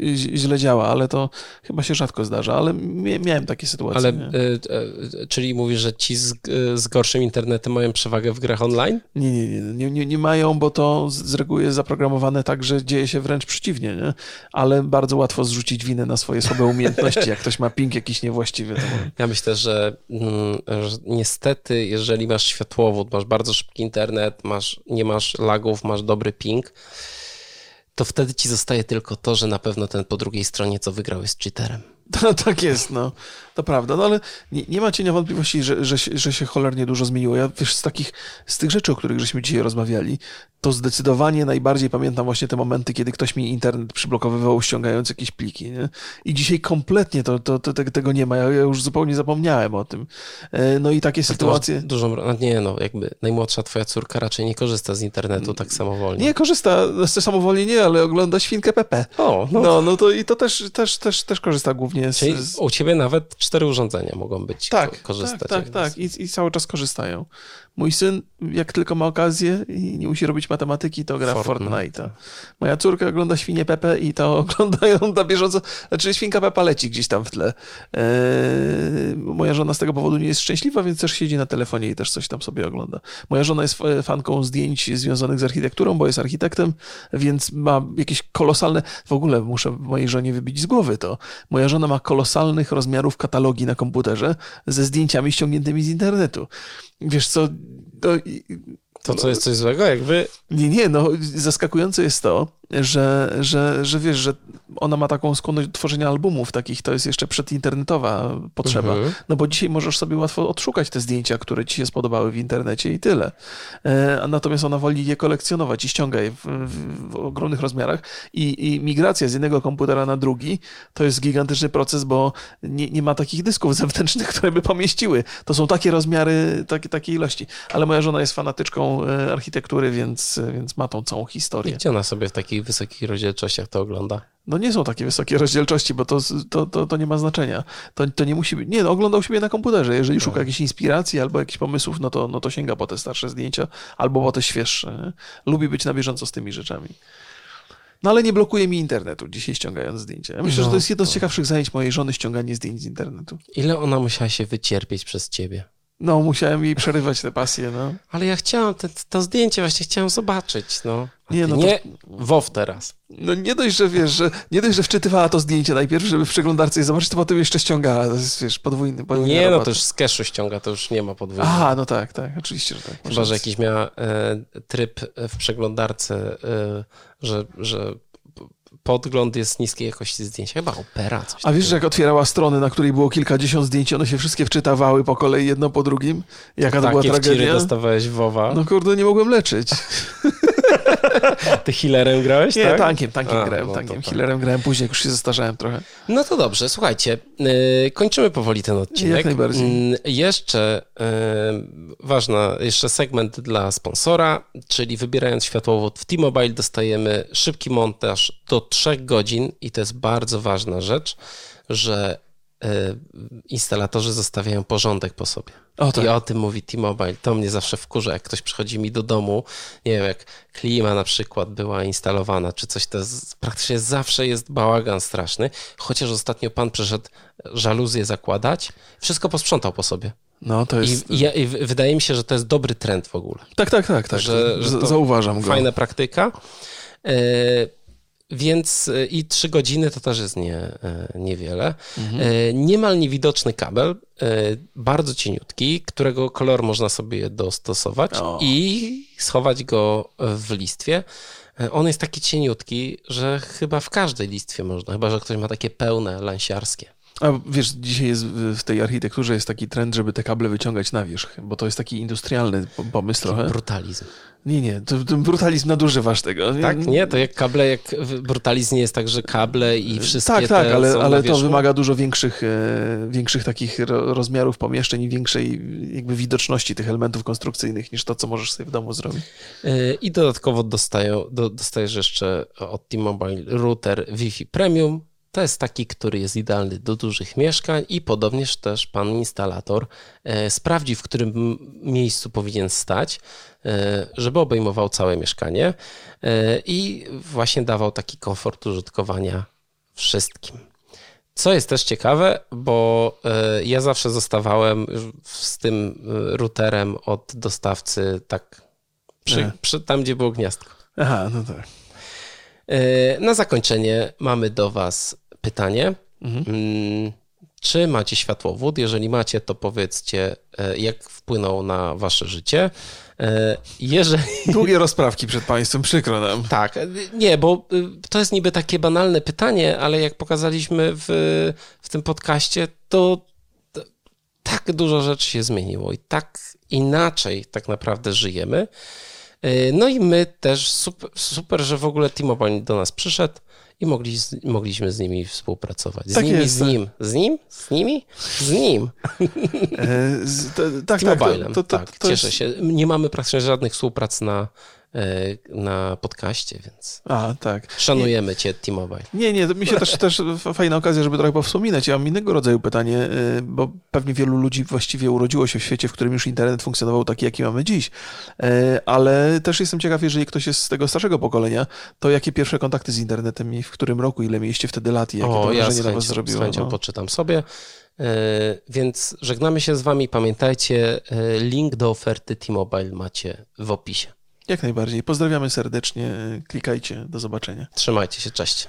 y, źle działa, ale to chyba się rzadko zdarza, ale mia- miałem takie sytuacje. Ale, e, e, czyli mówisz, że ci z, z gorszym internetem mają przewagę w grach online? Nie, nie, nie, nie, nie, nie mają, bo to z, z reguły jest zaprogramowane tak, że dzieje się wręcz przeciwnie, nie? ale bardzo łatwo zrzucić winę na swoje słabe umiejętności. Jak ktoś ma ping jakiś niewłaściwy, to Ja myślę, że, mm, że niestety, jeżeli masz światłowód, masz bardzo szybki internet, masz, nie masz lagów, masz dobry ping, to wtedy ci zostaje tylko to, że na pewno ten po drugiej stronie, co wygrał, jest cheaterem. To, [LAUGHS] tak jest, no. To prawda. No ale nie, nie ma cienia wątpliwości, że, że, się- że się cholernie dużo zmieniło. Ja wiesz, z takich, z tych rzeczy, o których żeśmy dzisiaj rozmawiali, to zdecydowanie najbardziej pamiętam właśnie te momenty, kiedy ktoś mi internet przyblokowywał, ściągając jakieś pliki, nie? I dzisiaj kompletnie to, to, to, te- tego nie ma. Ja, ja już zupełnie zapomniałem o tym. E, No i takie sytuacje... Dużą, no nie no, jakby najmłodsza twoja córka raczej nie korzysta z internetu tak samowolnie. Nie korzysta, znaczy samowolnie nie, ale ogląda świnkę Pepe. O, no. No, no to i to też, też, też, też korzysta głównie z... Czyli u ciebie nawet cztery urządzenia mogą być Tak, ko- korzystać. tak, tak, tak. I, I cały czas korzystają. Mój syn, jak tylko ma okazję i nie musi robić matematyki, to gra w Fortnite. Fortnite'a. Moja córka ogląda Świnie Pepe i to [LAUGHS] oglądają na bieżąco. Znaczy, Świnka Pepa leci gdzieś tam w tle. Eee, moja żona z tego powodu nie jest szczęśliwa, więc też siedzi na telefonie i też coś tam sobie ogląda. Moja żona jest e, fanką zdjęć związanych z architekturą, bo jest architektem, więc ma jakieś kolosalne... W ogóle muszę mojej żonie wybić z głowy to. Moja żona ma kolosalnych rozmiarów katalogi na komputerze ze zdjęciami ściągniętymi z internetu. Wiesz co, to, To co jest coś złego? Jakby nie, nie, no zaskakujące jest to, że, że, że wiesz, że ona ma taką skłonność do tworzenia albumów takich, to jest jeszcze przedinternetowa potrzeba, Mhm. no bo dzisiaj możesz sobie łatwo odszukać te zdjęcia, które ci się spodobały w internecie i tyle. E, a natomiast ona woli je kolekcjonować i ściąga je w, w, w ogromnych rozmiarach i, i migracja z jednego komputera na drugi to jest gigantyczny proces, bo nie, nie ma takich dysków [LAUGHS] zewnętrznych, które by pomieściły. To są takie rozmiary, takie, takie ilości. Ale moja żona jest fanatyczką e, architektury, więc, więc ma tą całą I historię. gdzie ona sobie w takich wysokich rozdzielczościach to ogląda? No nie są takie wysokie rozdzielczości, bo to, to, to, to nie ma znaczenia. To, to nie musi być. Nie, no, oglądał siebie na komputerze. Jeżeli szuka jakiejś inspiracji albo jakichś pomysłów, no to, no to sięga po te starsze zdjęcia albo po te świeższe. Nie? Lubi być na bieżąco z tymi rzeczami. No ale nie blokuje mi internetu dzisiaj ściągając zdjęcia. Ja myślę, No że to jest jedno z ciekawszych zajęć mojej żony, ściąganie zdjęć z internetu. Ile ona musiała się wycierpieć przez ciebie? No, musiałem jej przerywać te pasje, no. Ale ja chciałam, te, to zdjęcie właśnie chciałam zobaczyć, no. Nie, no to- nie, WoW teraz. No nie dość, że wiesz, że nie dość, że wczytywała to zdjęcie najpierw, żeby w przeglądarce je zobaczyć, to potem jeszcze ściągała. To jest, wiesz, podwójny, podwójny Nie, no robot. to już z cache'u ściąga, to już nie ma podwójnego. Aha, no tak, tak, oczywiście, że tak. Chyba, że jakiś miała e, tryb w przeglądarce, e, że, że podgląd jest niskiej jakości zdjęcia. Chyba opera, coś A wiesz, że jak otwierała strony, na której było kilkadziesiąt zdjęć, one się wszystkie wczytawały po kolei, jedno po drugim? Jaka to była Takie tragedia? dostawałeś w WoWa. No kurde, nie mogłem leczyć. [LAUGHS] [LAUGHS] Ty healerem grałeś, Nie, tak? tankiem, tankiem A, grałem, no tankiem. tak. Healerem grałem później, jak już się zestarzałem trochę. No to dobrze, słuchajcie, yy, kończymy powoli ten odcinek. Jak najbardziej. Yy, jeszcze yy, ważna, jeszcze segment dla sponsora, czyli wybierając światłowód w T-Mobile dostajemy szybki montaż do 3 godzin i to jest bardzo ważna rzecz, że instalatorzy zostawiają porządek po sobie. O, tak. I o tym mówi T-Mobile. To mnie zawsze wkurza, jak ktoś przychodzi mi do domu, nie wiem, jak klima na przykład była instalowana, czy coś, to jest, praktycznie zawsze jest bałagan straszny, chociaż ostatnio pan przyszedł żaluzję zakładać, wszystko posprzątał po sobie. No, to I, jest... i, ja, I wydaje mi się, że to jest dobry trend w ogóle. Tak, tak, tak, tak. że- że Zauważam go. Fajna praktyka. E, więc e, i trzy godziny to też jest nie, e, niewiele. E, niemal niewidoczny kabel, bardzo cieniutki, którego kolor można sobie dostosować O. i schować go w listwie. On jest taki cieniutki, że chyba w każdej listwie można, chyba że ktoś ma takie pełne lansiarskie. A wiesz, dzisiaj jest w tej architekturze jest taki trend, żeby te kable wyciągać na wierzch, bo to jest taki industrialny po- pomysł trochę. Brutalizm. Nie, nie, to, ten brutalizm nadużywasz tego. Tak, nie? To jak kable, jak brutalizm nie jest tak, że kable i wszystkie Tak, tak, ale, ale to wymaga dużo większych, e, większych takich ro, rozmiarów pomieszczeń i większej jakby widoczności tych elementów konstrukcyjnych niż to, co możesz sobie w domu zrobić. Yy, I dodatkowo dostają, do, dostajesz jeszcze od T-Mobile router Wi-Fi Premium. To jest taki, który jest idealny do dużych mieszkań i podobnież też pan instalator e, sprawdzi, w którym miejscu powinien stać, e, żeby obejmował całe mieszkanie e, i właśnie dawał taki komfort użytkowania wszystkim. Co jest też ciekawe, bo ja zawsze zostawałem z tym routerem od dostawcy tak przy, przy, tam, gdzie było gniazdko. Aha, no tak. Na zakończenie mamy do Was pytanie. Mm, Czy macie światłowód? Jeżeli macie, to powiedzcie, e, jak wpłynął na Wasze życie. E, Jeżeli. [LAUGHS] Długie rozprawki przed państwem, przykro nam. Tak, nie, bo y, to jest niby takie banalne pytanie, ale jak pokazaliśmy w, w tym podcaście, to tak dużo rzeczy się zmieniło i tak inaczej tak naprawdę żyjemy. Y, No i my też super, super że w ogóle T-Mobile do nas przyszedł i mogli, mogliśmy z nimi współpracować. Z Tak nimi, jest, z tak. nim. Z nim? Z nimi? Z nim. [LAUGHS] E, z, to, tak, tak, T-Mobilem. to, to, tak, to cieszę jest... się. Nie mamy praktycznie żadnych współprac na, na podcaście, więc A, tak. szanujemy cię, T-Mobile. Nie, nie, to mi się też, też fajna okazja, żeby trochę powspominać. Ja mam innego rodzaju pytanie, y, bo pewnie wielu ludzi właściwie urodziło się w świecie, w którym już internet funkcjonował taki, jaki mamy dziś. Y, Ale też jestem ciekaw, jeżeli ktoś jest z tego starszego pokolenia, to jakie pierwsze kontakty z internetem i w którym roku, ile mieliście wtedy lat i jakie to ja wrażenie na was zrobiło. z chęcią no. poczytam sobie. E, Więc żegnamy się z wami. Pamiętajcie, e, link do oferty T-Mobile macie w opisie. Jak najbardziej. Pozdrawiamy serdecznie. Klikajcie. Do zobaczenia. Trzymajcie się, cześć.